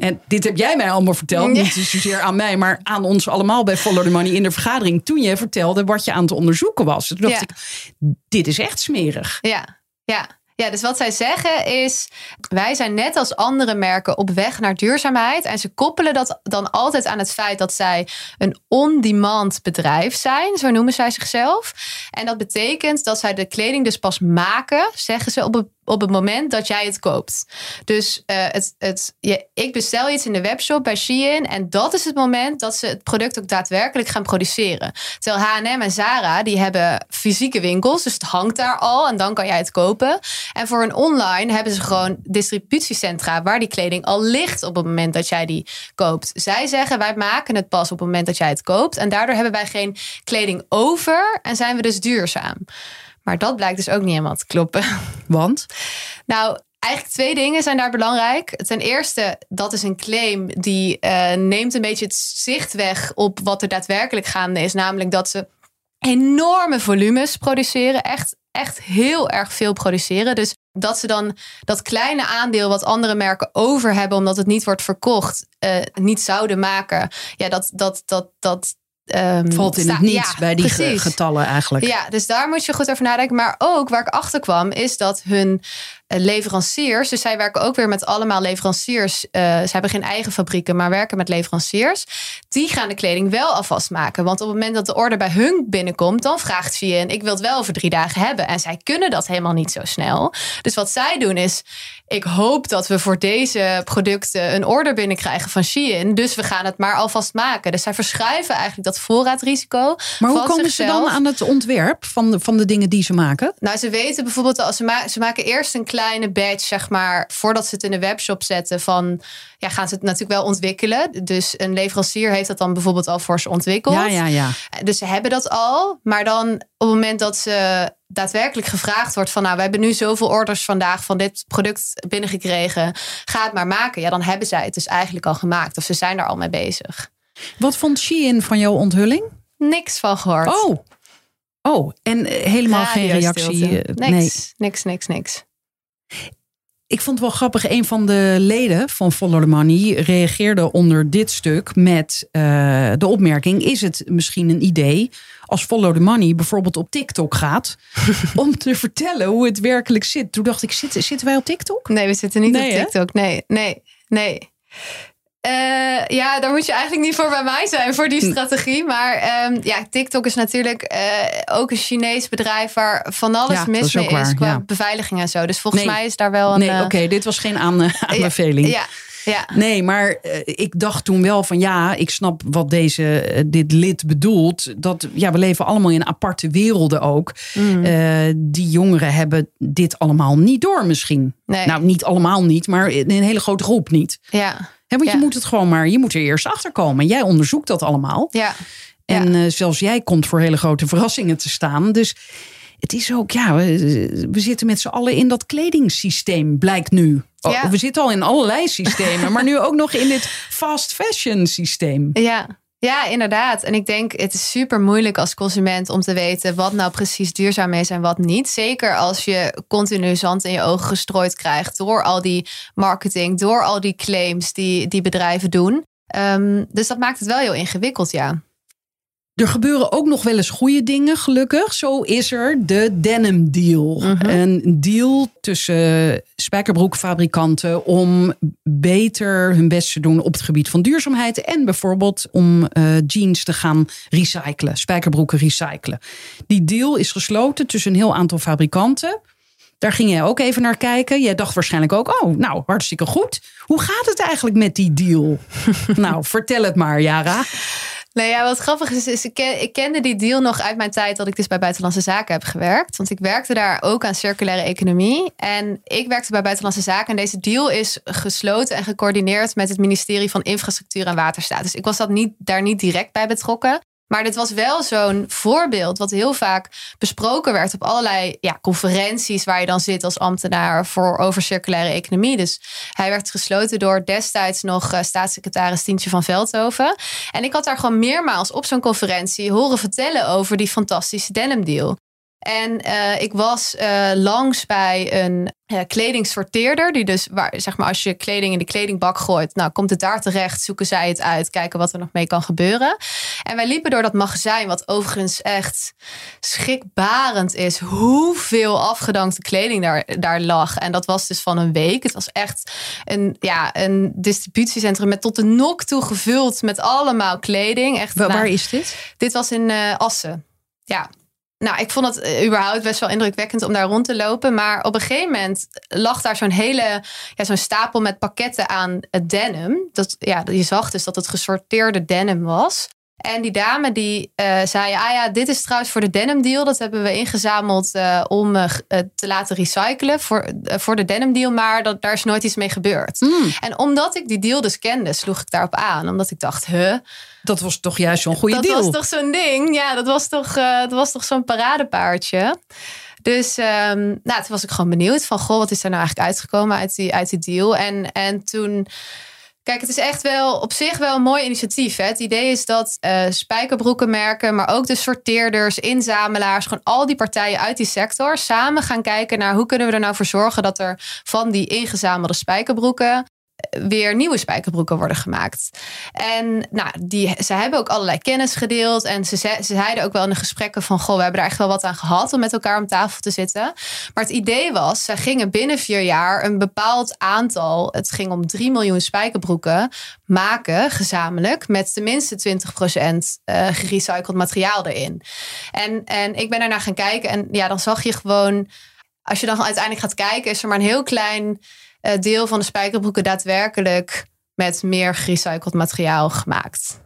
Speaker 1: en dit heb jij mij allemaal verteld. Niet zozeer aan mij, maar aan ons allemaal bij Follow the Money in de vergadering. Toen je vertelde wat je aan het onderzoeken was. Toen dacht ik, dit is echt smerig.
Speaker 2: Ja, ja. Ja, dus wat zij zeggen is: wij zijn net als andere merken op weg naar duurzaamheid. En ze koppelen dat dan altijd aan het feit dat zij een on-demand bedrijf zijn. Zo noemen zij zichzelf. En dat betekent dat zij de kleding dus pas maken, zeggen ze op op het moment dat jij het koopt. Dus uh, het, het, je, ik bestel iets in de webshop bij Shein en dat is het moment dat ze het product ook daadwerkelijk gaan produceren. Terwijl H&M en Zara, die hebben fysieke winkels, dus het hangt daar al en dan kan jij het kopen. En voor een online hebben ze gewoon distributiecentra waar die kleding al ligt op het moment dat jij die koopt. Zij zeggen wij maken het pas op het moment dat jij het koopt en daardoor hebben wij geen kleding over en zijn we dus duurzaam. Maar dat blijkt dus ook niet helemaal te kloppen.
Speaker 1: Want?
Speaker 2: Nou, Eigenlijk twee dingen zijn daar belangrijk. Ten eerste, dat is een claim die uh, neemt een beetje het zicht weg op wat er daadwerkelijk gaande is. Namelijk dat ze enorme volumes produceren. Echt, echt heel erg veel produceren. Dus dat ze dan dat kleine aandeel wat andere merken over hebben, omdat het niet wordt verkocht, uh, niet zouden maken. Ja, dat, dat, dat, dat,
Speaker 1: Um, Valt in het niet bij die getallen eigenlijk.
Speaker 2: Ja, dus daar moet je goed over nadenken. Maar ook waar ik achter kwam, is dat hun leveranciers, dus zij werken ook weer met allemaal leveranciers. Uh, ze hebben geen eigen fabrieken, maar werken met leveranciers. Die gaan de kleding wel alvast maken. Want op het moment dat de order bij hun binnenkomt, dan vraagt Shein: ik wil het wel over drie dagen hebben. En zij kunnen dat helemaal niet zo snel. Dus wat zij doen is: ik hoop dat we voor deze producten een order binnenkrijgen van Shein. Dus we gaan het maar alvast maken. Dus zij verschuiven eigenlijk dat voorraadrisico.
Speaker 1: Maar hoe komen ze dan aan het ontwerp van de, van de dingen die ze maken?
Speaker 2: Nou, ze weten bijvoorbeeld, als ze, ma ze maken eerst een kleine badge, zeg maar, voordat ze het in de webshop zetten. Van ja, gaan ze het natuurlijk wel ontwikkelen. Dus een leverancier heeft dat dan bijvoorbeeld al voor ze ontwikkeld.
Speaker 1: Ja, ja, ja.
Speaker 2: Dus ze hebben dat al. Maar dan op het moment dat ze daadwerkelijk gevraagd wordt van nou, we hebben nu zoveel orders vandaag van dit product binnengekregen. Ga het maar maken. Ja, dan hebben zij het dus eigenlijk al gemaakt. Of ze zijn er al mee bezig.
Speaker 1: Wat vond Shein van jouw onthulling?
Speaker 2: Niks van gehoord.
Speaker 1: Oh, oh en eh, helemaal geen reactie?
Speaker 2: Eh, niks, nee. niks, niks, niks.
Speaker 1: Ik vond het wel grappig. Een van de leden van Follow the Money reageerde onder dit stuk met uh, de opmerking: Is het misschien een idee als Follow the Money bijvoorbeeld op TikTok gaat om te vertellen hoe het werkelijk zit? Toen dacht ik: Zitten, zitten wij op TikTok?
Speaker 2: Nee, we zitten niet op TikTok. Nee, nee, nee. Uh, ja, daar moet je eigenlijk niet voor bij mij zijn, voor die strategie. Maar um, ja, TikTok is natuurlijk uh, ook een Chinees bedrijf waar van alles mis mee is, qua beveiliging en zo. Dus volgens mij is daar wel een.
Speaker 1: Nee, oké, okay, dit was geen aan, aanbeveling.
Speaker 2: Ja, ja.
Speaker 1: Nee, maar uh, ik dacht toen wel van ja, ik snap wat deze, dit lid bedoelt. Dat ja, we leven allemaal in aparte werelden ook. Mm. die jongeren hebben dit allemaal niet door misschien. Nee. Nou, niet allemaal niet, maar in een hele grote groep niet.
Speaker 2: Ja
Speaker 1: want je moet het gewoon maar, je moet er eerst achter komen. Jij onderzoekt dat allemaal.
Speaker 2: Ja.
Speaker 1: En uh, zelfs jij komt voor hele grote verrassingen te staan. Dus het is ook, ja, we, we zitten met z'n allen in dat kledingssysteem, blijkt nu. Oh, we zitten al in allerlei systemen, maar nu ook nog in dit fast fashion systeem.
Speaker 2: Ja. Ja, inderdaad. En ik denk het is super moeilijk als consument om te weten wat nou precies duurzaam is en wat niet. Zeker als je continu zand in je ogen gestrooid krijgt door al die marketing, door al die claims die, die bedrijven doen. Um, dus dat maakt het wel heel ingewikkeld, ja.
Speaker 1: Er gebeuren ook nog wel eens goede dingen, gelukkig. Zo is er de denim deal. Mhm. Een deal tussen spijkerbroekfabrikanten om beter hun best te doen op het gebied van duurzaamheid. En bijvoorbeeld om uh, jeans te gaan recyclen, spijkerbroeken recyclen. Die deal is gesloten tussen een heel aantal fabrikanten. Daar ging jij ook even naar kijken. Jij dacht waarschijnlijk ook, oh, nou, hartstikke goed. Hoe gaat het eigenlijk met die deal? nou, vertel het maar, Jara.
Speaker 2: Nou ja, wat grappig is, is ik, ik, kende die deal nog uit mijn tijd dat ik dus bij Buitenlandse Zaken heb gewerkt. Want ik werkte daar ook aan circulaire economie. En ik werkte bij Buitenlandse Zaken. En deze deal is gesloten en gecoördineerd met het ministerie van Infrastructuur en Waterstaat. Dus ik was dat niet, daar niet direct bij betrokken. Maar dit was wel zo'n voorbeeld wat heel vaak besproken werd op allerlei ja, conferenties waar je dan zit als ambtenaar voor over circulaire economie. Dus hij werd gesloten door destijds nog uh, staatssecretaris Tientje van Veldhoven. En ik had daar gewoon meermaals op zo'n conferentie horen vertellen over die fantastische denim deal. En uh, ik was uh, langs bij een uh, kledingsorteerder. Die dus, waar, zeg maar, als je kleding in de kledingbak gooit, nou komt het daar terecht, zoeken zij het uit, kijken wat er nog mee kan gebeuren. En wij liepen door dat magazijn, wat overigens echt schrikbarend is, hoeveel afgedankte kleding daar, daar lag. En dat was dus van een week. Het was echt een, ja, een distributiecentrum met tot de nok toe gevuld met allemaal kleding. Echt,
Speaker 1: waar, waar is dit?
Speaker 2: Dit was in Assen. Ja, nou, ik vond het eh, überhaupt best wel indrukwekkend om daar rond te lopen. Maar op een gegeven moment lag daar zo'n hele ja, zo'n stapel met pakketten aan denim. Dat, ja, je zag dus dat het gesorteerde denim was. En die dame die uh, zei, ah ja, dit is trouwens voor de denim deal. Dat hebben we ingezameld uh, om uh, te laten recyclen voor, voor de denim deal. Maar dat, daar is nooit iets mee gebeurd.
Speaker 1: Mm.
Speaker 2: En omdat ik die deal dus kende, sloeg ik daarop aan. Omdat ik dacht, huh?
Speaker 1: Dat was toch juist zo'n goede
Speaker 2: dat
Speaker 1: deal?
Speaker 2: Dat was toch zo'n ding? Ja, dat was toch, dat was toch zo'n paradepaardje? Dus um, nou, toen was ik gewoon benieuwd van, goh, wat is er nou eigenlijk uitgekomen uit die, uit die deal? En, en toen... Kijk, het is echt wel op zich wel een mooi initiatief. Hè? Het idee is dat uh, spijkerbroekenmerken, maar ook de sorteerders, inzamelaars, gewoon al die partijen uit die sector samen gaan kijken naar hoe kunnen we er nou voor zorgen dat er van die ingezamelde spijkerbroeken weer nieuwe spijkerbroeken worden gemaakt. En nou, die, ze hebben ook allerlei kennis gedeeld. En ze, ze zeiden ook wel in de gesprekken van... goh, we hebben er echt wel wat aan gehad om met elkaar om tafel te zitten. Maar het idee was, ze gingen binnen vier jaar een bepaald aantal... het ging om 3 miljoen spijkerbroeken maken, gezamenlijk... met tenminste 20 procent uh, gerecycled materiaal erin. En, en ik ben daarna gaan kijken en ja, dan zag je gewoon... als je dan uiteindelijk gaat kijken, is er maar een heel klein deel van de spijkerbroeken daadwerkelijk met meer gerecycled materiaal gemaakt.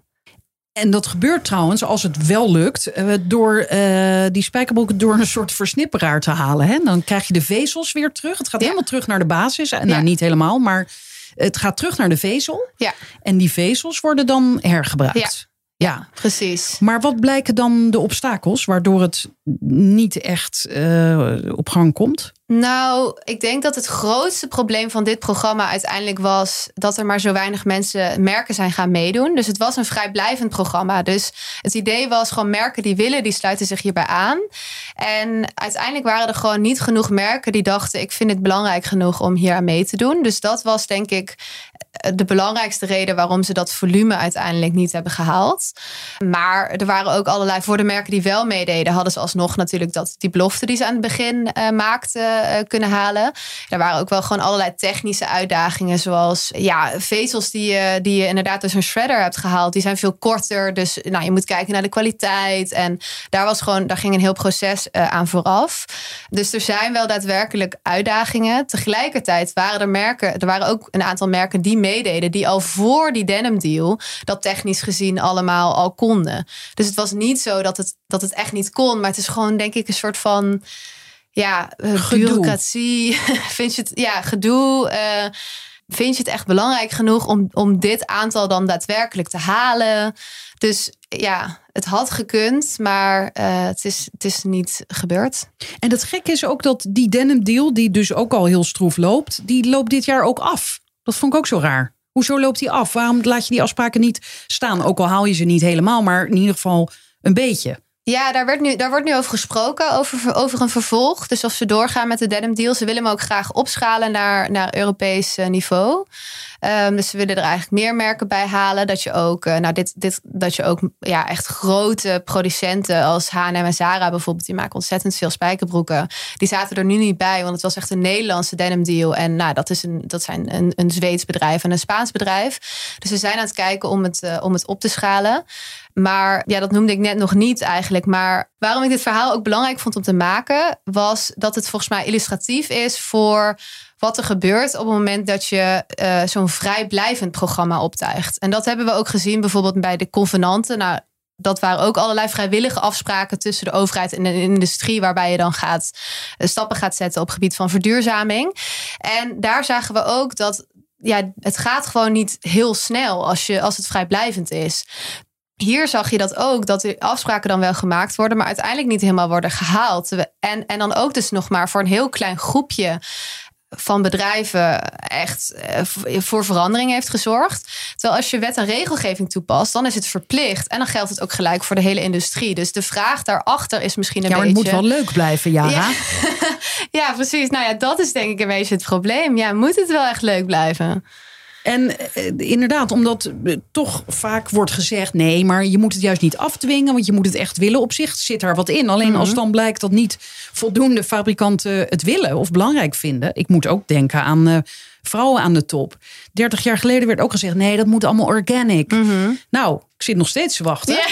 Speaker 1: En dat gebeurt trouwens, als het wel lukt, uh, door uh, die spijkerbroeken door een soort versnipperaar te halen. Hè? Dan krijg je de vezels weer terug. Het gaat
Speaker 2: Ja.
Speaker 1: helemaal terug naar de basis. Nou,
Speaker 2: Ja.
Speaker 1: niet helemaal, maar het gaat terug naar de vezel.
Speaker 2: Ja.
Speaker 1: En die vezels worden dan hergebruikt.
Speaker 2: Ja.
Speaker 1: ja.
Speaker 2: Precies.
Speaker 1: Maar wat blijken dan de obstakels waardoor het niet echt eh, op gang komt?
Speaker 2: Nou, ik denk dat het grootste probleem van dit programma uiteindelijk was dat er maar zo weinig mensen, merken zijn gaan meedoen. Dus het was een vrijblijvend programma. Dus het idee was gewoon merken die willen, die sluiten zich hierbij aan. En uiteindelijk waren er gewoon niet genoeg merken die dachten, ik vind het belangrijk genoeg om hier aan mee te doen. Dus dat was denk ik de belangrijkste reden waarom ze dat volume uiteindelijk niet hebben gehaald. Maar er waren ook allerlei, voor de merken die wel meededen, hadden ze alsnog natuurlijk dat die belofte die ze aan het begin eh, maakten eh, kunnen halen. Er waren ook wel gewoon allerlei technische uitdagingen, zoals ja, vezels die je, die je inderdaad dus een shredder hebt gehaald, die zijn veel korter. Dus nou, je moet kijken naar de kwaliteit. En daar was gewoon, daar ging een heel proces eh, aan vooraf. Dus er zijn wel daadwerkelijk uitdagingen. Tegelijkertijd waren er merken, er waren ook een aantal merken die meededen, die al voor die denim deal dat technisch gezien allemaal al konden. Dus het was niet zo dat het, dat het echt niet kon, maar gewoon denk ik een soort van ja, eh,
Speaker 1: Gedoe.
Speaker 2: bureaucratie. Vind je het, ja, gedoe. eh, vind je het echt belangrijk genoeg om, om dit aantal dan daadwerkelijk te halen? Dus ja, het had gekund, maar eh, het, is, het is niet gebeurd.
Speaker 1: En het gekke is ook dat die denim deal, die dus ook al heel stroef loopt, die loopt dit jaar ook af. Dat vond ik ook zo raar. Hoezo loopt die af? Waarom laat je die afspraken niet staan? Ook al haal je ze niet helemaal, maar in ieder geval een beetje.
Speaker 2: Ja, daar, werd nu, daar wordt nu over gesproken, over, over een vervolg. Dus als ze doorgaan met de denim deal, ze willen hem ook graag opschalen naar, naar Europees eh, niveau. Ehm, dus ze willen er eigenlijk meer merken bij halen. Dat je ook, eh, nou, dit, dit, dat je ook ja, echt grote producenten als H&M en Zara bijvoorbeeld, die maken ontzettend veel spijkerbroeken. Die zaten er nu niet bij, want het was echt een Nederlandse denim deal. En nou, dat, is een, dat zijn een, een Zweeds bedrijf en een Spaans bedrijf. Dus ze zijn aan het kijken om het, eh, om het op te schalen. Maar ja, dat noemde ik net nog niet eigenlijk. Maar waarom ik dit verhaal ook belangrijk vond om te maken, was dat het volgens mij illustratief is voor wat er gebeurt op het moment dat je eh, zo'n vrijblijvend programma optuigt. En dat hebben we ook gezien bijvoorbeeld bij de convenanten. Nou, dat waren ook allerlei vrijwillige afspraken tussen de overheid en de industrie, waarbij je dan gaat, eh, stappen gaat zetten op gebied van verduurzaming. En daar zagen we ook dat ja, het gaat gewoon niet heel snel als, je, als het vrijblijvend is. Hier zag je dat ook, dat de afspraken dan wel gemaakt worden, maar uiteindelijk niet helemaal worden gehaald. En, en dan ook dus nog maar voor een heel klein groepje van bedrijven echt eh, voor verandering heeft gezorgd. Terwijl als je wet en regelgeving toepast, dan is het verplicht. En dan geldt het ook gelijk voor de hele industrie. Dus de vraag daarachter is misschien een
Speaker 1: ja, maar het
Speaker 2: beetje...
Speaker 1: moet wel leuk blijven, Jara.
Speaker 2: Ja. ja, precies. Nou ja, dat is denk ik een beetje het probleem. Ja, moet het wel echt leuk blijven?
Speaker 1: En eh, inderdaad, omdat eh, toch vaak wordt gezegd: nee, maar je moet het juist niet afdwingen, want je moet het echt willen. Op zich zit daar wat in. Alleen als dan blijkt dat niet voldoende fabrikanten het willen of belangrijk vinden. Ik moet ook denken aan eh, vrouwen aan de top. 30 jaar geleden werd ook gezegd: nee, dat moet allemaal organic. Nou, ik zit nog steeds te wachten.
Speaker 2: Ja,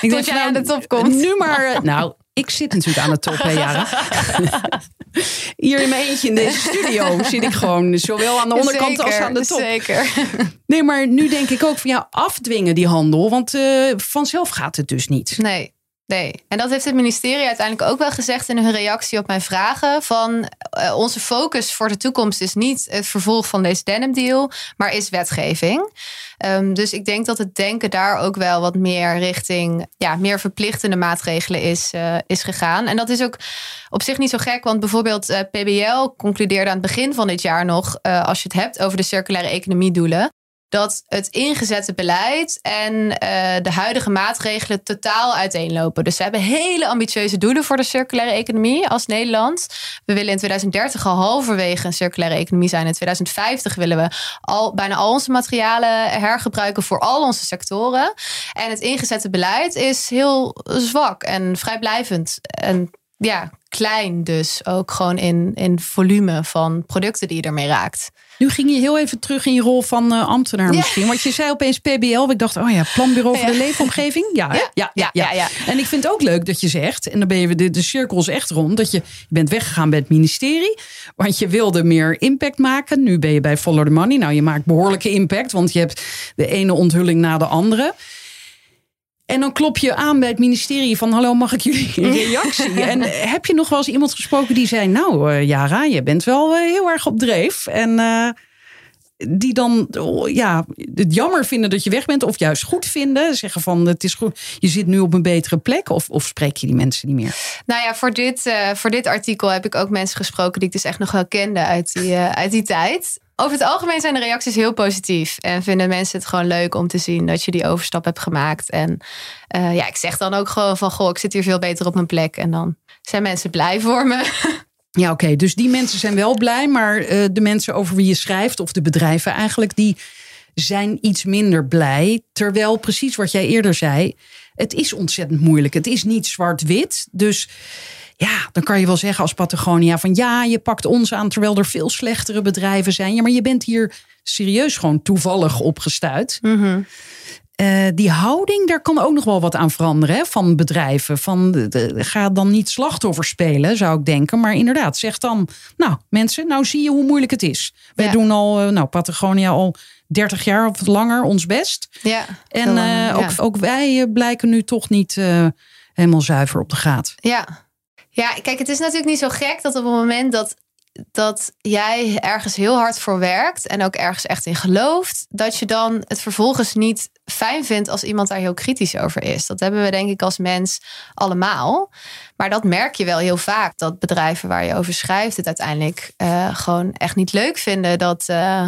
Speaker 1: ik
Speaker 2: tot jij aan de top komt.
Speaker 1: Nu maar. eh, nou, Ik zit natuurlijk aan de top, hè, Jara. Hier in mijn eentje in deze studio zit ik gewoon zowel aan de onderkant
Speaker 2: Zeker,
Speaker 1: als aan de top.
Speaker 2: Zeker.
Speaker 1: Nee, maar nu denk ik ook van ja, afdwingen die handel. Want eh, vanzelf gaat het dus niet.
Speaker 2: Nee. Nee, en dat heeft het ministerie uiteindelijk ook wel gezegd in hun reactie op mijn vragen. Van eh, onze focus voor de toekomst is niet het vervolg van deze denim deal, maar is wetgeving. Ehm, dus ik denk dat het denken daar ook wel wat meer richting ja, meer verplichtende maatregelen is, eh, is gegaan. En dat is ook op zich niet zo gek, want bijvoorbeeld eh, PBL concludeerde aan het begin van dit jaar nog, als je het hebt over de circulaire economiedoelen, dat het ingezette beleid en eh, de huidige maatregelen totaal uiteenlopen. Dus ze hebben hele ambitieuze doelen voor de circulaire economie als Nederland. We willen in 2030 al halverwege een circulaire economie zijn. In 2050 willen we al bijna al onze materialen hergebruiken voor al onze sectoren. En het ingezette beleid is heel zwak en vrijblijvend. En ja, klein dus ook gewoon in, in volume van producten die je ermee raakt.
Speaker 1: Nu ging je heel even terug in je rol van eh, ambtenaar
Speaker 2: Ja.
Speaker 1: misschien. Want je zei opeens PBL. Ik dacht, oh ja, Planbureau voor
Speaker 2: Ja.
Speaker 1: de Leefomgeving. Ja?
Speaker 2: Ja.
Speaker 1: ja, ja,
Speaker 2: Ja, ja, ja.
Speaker 1: En ik vind het ook leuk dat je zegt, en dan ben je de, de cirkel is echt rond, dat je, je bent weggegaan bij het ministerie. Want je wilde meer impact maken. Nu ben je bij Follow the Money. Nou, je maakt behoorlijke impact, want je hebt de ene onthulling na de andere. En dan klop je aan bij het ministerie van hallo, mag ik jullie een reactie? En heb je nog wel eens iemand gesproken die zei, nou eh, Jara, je bent wel eh, heel erg op dreef. En eh, die dan oh, ja, het jammer vinden dat je weg bent of juist goed vinden. Zeggen van het is goed, je zit nu op een betere plek. Of, of spreek je die mensen niet meer?
Speaker 2: Nou ja, voor dit, eh, voor dit artikel heb ik ook mensen gesproken die ik dus echt nog wel kende uit die, eh, uit die tijd. Over het algemeen zijn de reacties heel positief. En vinden mensen het gewoon leuk om te zien dat je die overstap hebt gemaakt. En eh, ja, ik zeg dan ook gewoon van, goh, ik zit hier veel beter op mijn plek. En dan zijn mensen blij voor me.
Speaker 1: Ja, oké. Dus die mensen zijn wel blij. Maar eh, de mensen over wie je schrijft, of de bedrijven eigenlijk, die zijn iets minder blij. Terwijl precies wat jij eerder zei, het is ontzettend moeilijk. Het is niet zwart-wit. Dus ja, dan kan je wel zeggen als Patagonia van ja, je pakt ons aan terwijl er veel slechtere bedrijven zijn. Ja, maar je bent hier serieus gewoon toevallig opgestuit. Eh, die houding, daar kan ook nog wel wat aan veranderen hè, van bedrijven. Van, de- de- ga dan niet slachtoffer spelen, zou ik denken. Maar inderdaad, zeg dan, nou mensen, nou zie je hoe moeilijk het is. Wij
Speaker 2: Ja.
Speaker 1: doen al, eh, nou Patagonia al 30 jaar of langer ons best.
Speaker 2: Ja,
Speaker 1: En eh,
Speaker 2: ja.
Speaker 1: ook, ook wij blijken nu toch niet helemaal zuiver op de gaat.
Speaker 2: Ja. Ja, kijk, het is natuurlijk niet zo gek dat op het moment dat, dat jij ergens heel hard voor werkt en ook ergens echt in gelooft, dat je dan het vervolgens niet fijn vindt als iemand daar heel kritisch over is. Dat hebben we denk ik als mens allemaal. Maar dat merk je wel heel vaak, dat bedrijven waar je over schrijft het uiteindelijk eh, gewoon echt niet leuk vinden dat. eh,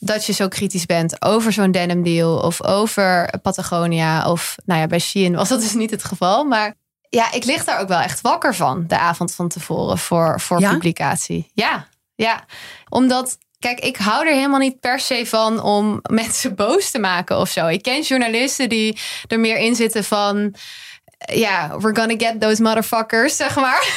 Speaker 2: dat je zo kritisch bent over zo'n denim deal of over Patagonia of nou ja, bij Shein was dat dus niet het geval, maar ja, ik lig daar ook wel echt wakker van de avond van tevoren voor, voor
Speaker 1: Ja?
Speaker 2: publicatie. Ja, ja, omdat kijk, ik hou er helemaal niet per se van om mensen boos te maken of zo. Ik ken journalisten die er meer in zitten van ja, we're gonna get those motherfuckers, zeg maar.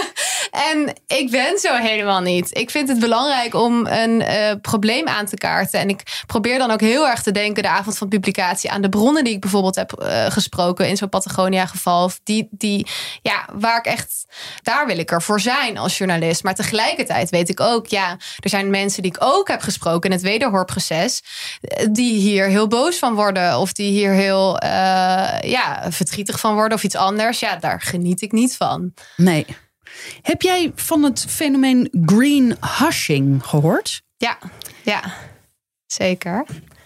Speaker 2: en ik ben zo helemaal niet. Ik vind het belangrijk om een eh, probleem aan te kaarten. En ik probeer dan ook heel erg te denken de avond van publicatie aan de bronnen die ik bijvoorbeeld heb eh, gesproken in zo'n Patagonia geval. Of die, die, ja, waar ik echt, daar wil ik er voor zijn als journalist. Maar tegelijkertijd weet ik ook, ja, er zijn mensen die ik ook heb gesproken in het wederhoorproces, eh, die hier heel boos van worden. Of die hier heel, ja, verdrietig van worden of iets anders. Ja, daar geniet ik niet van.
Speaker 1: Nee. Heb jij van het fenomeen green hushing gehoord?
Speaker 2: Ja, ja, zeker.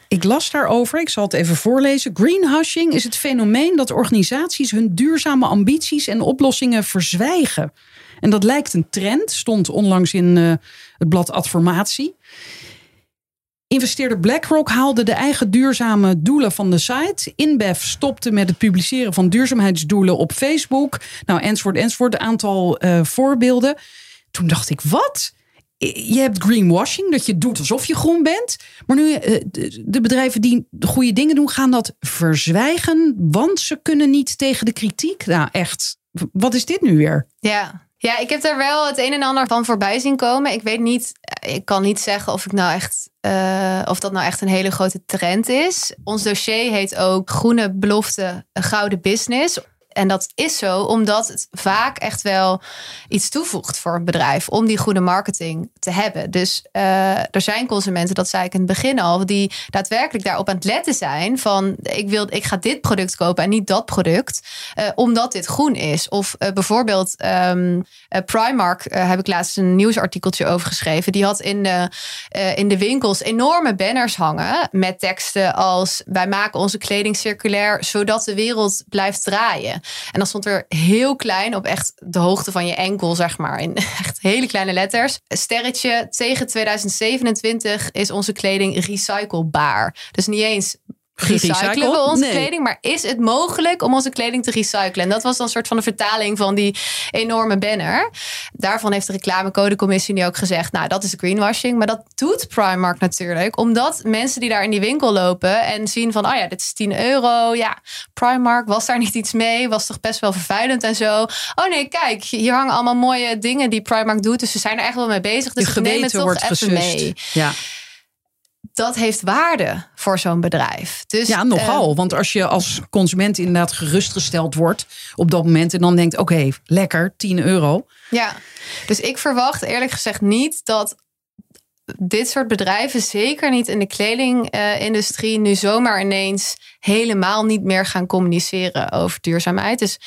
Speaker 1: Ik las daarover, ik zal het even voorlezen. Greenhushing is het fenomeen dat organisaties hun duurzame ambities en oplossingen verzwijgen. En dat lijkt een trend, stond onlangs in eh, het blad Adformatie. Investeerder BlackRock haalde de eigen duurzame doelen van de site. InBev stopte met het publiceren van duurzaamheidsdoelen op Facebook. Nou, enzovoort, enzovoort. Een aantal eh, voorbeelden. Toen dacht ik, wat? je hebt greenwashing, dat je doet alsof je groen bent. Maar nu, eh, de bedrijven die de goede dingen doen, gaan dat verzwijgen. Want ze kunnen niet tegen de kritiek. Nou, echt. Wat is dit nu weer?
Speaker 2: Ja. Ja, ik heb daar wel het een en ander van voorbij zien komen. Ik weet niet, ik kan niet zeggen of ik nou echt, eh, of dat nou echt een hele grote trend is. Ons dossier heet ook Groene Belofte, Gouden Business. En dat is zo omdat het vaak echt wel iets toevoegt voor een bedrijf om die goede marketing te hebben. Dus uh, er zijn consumenten, dat zei ik in het begin al, die daadwerkelijk daarop aan het letten zijn van ik wil, ik ga dit product kopen en niet dat product, uh, omdat dit groen is. Of uh, bijvoorbeeld um, Primark heb ik laatst een nieuwsartikeltje over geschreven. Die had in de, in de winkels enorme banners hangen met teksten als wij maken onze kleding circulair zodat de wereld blijft draaien. En dan stond er heel klein op echt de hoogte van je enkel, zeg maar, in echt hele kleine letters. Sterretje tegen 2027 is onze kleding recyclebaar. Dus niet eens recyclen we onze kleding, maar is het mogelijk om onze kleding te recyclen? En dat was dan een soort van de vertaling van die enorme banner. Daarvan heeft de reclamecodecommissie nu ook gezegd, nou dat is greenwashing, maar dat doet Primark natuurlijk, omdat mensen die daar in die winkel lopen en zien van, oh ja, dit is 10 euro, ja, Primark was daar niet iets mee, was toch best wel vervuilend en zo. Oh nee, kijk, hier hangen allemaal mooie dingen die Primark doet, dus ze zijn er echt wel mee bezig, dus nemen het toch
Speaker 1: wordt
Speaker 2: even
Speaker 1: gesust.
Speaker 2: mee.
Speaker 1: Ja
Speaker 2: dat heeft waarde voor zo'n bedrijf. Dus,
Speaker 1: ja, nogal.
Speaker 2: Uh,
Speaker 1: Want als je als consument inderdaad gerustgesteld wordt op dat moment en dan denkt: oké, lekker, 10 euro.
Speaker 2: Ja, dus ik verwacht eerlijk gezegd niet dat dit soort bedrijven, zeker niet in de kledingindustrie, nu zomaar ineens helemaal niet meer gaan communiceren over duurzaamheid. Dus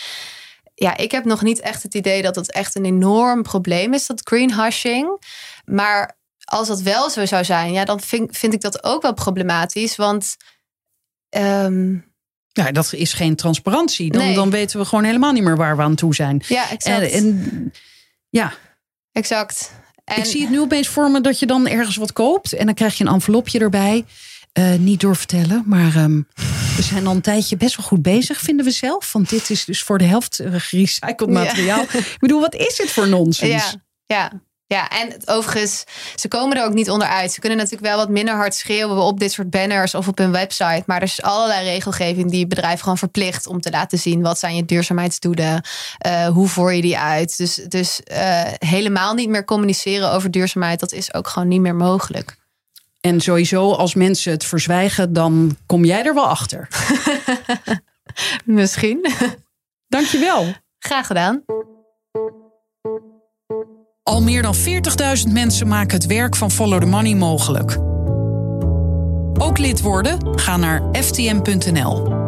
Speaker 2: ja, ik heb nog niet echt het idee dat het echt een enorm probleem is, dat greenwashing. Maar als dat wel zo zou zijn, ja, dan vind, vind ik dat ook wel problematisch. Want. Um,
Speaker 1: ja, dat is geen transparantie. Dan,
Speaker 2: Nee.
Speaker 1: dan weten we gewoon helemaal niet meer waar we aan toe zijn.
Speaker 2: ja, exact.
Speaker 1: En, en ja,
Speaker 2: exact. En,
Speaker 1: ik zie het nu opeens voor me dat je dan ergens wat koopt en dan krijg je een envelopje erbij. Eh, niet doorvertellen, maar ehm, we zijn al een tijdje best wel goed bezig, vinden we zelf. Want dit is dus voor de helft gerecycled
Speaker 2: Ja.
Speaker 1: materiaal. Ik bedoel, wat is dit voor nonsens?
Speaker 2: Ja, ja. Ja, en het- overigens, ze komen er ook niet onderuit. Ze kunnen natuurlijk wel wat minder hard schreeuwen op dit soort banners of op hun website. Maar er is allerlei regelgeving die bedrijven gewoon verplicht om te laten zien wat zijn je duurzaamheidsdoelen, eh, hoe voer je die uit. Dus, dus eh, helemaal niet meer communiceren over duurzaamheid, dat is ook gewoon niet meer mogelijk.
Speaker 1: En sowieso, als mensen het verzwijgen, dan kom jij er wel achter.
Speaker 2: Misschien.
Speaker 1: Dankjewel.
Speaker 2: Graag gedaan.
Speaker 1: Al meer dan 40.000 mensen maken het werk van Follow the Money mogelijk. Ook lid worden? Ga naar ftm.nl.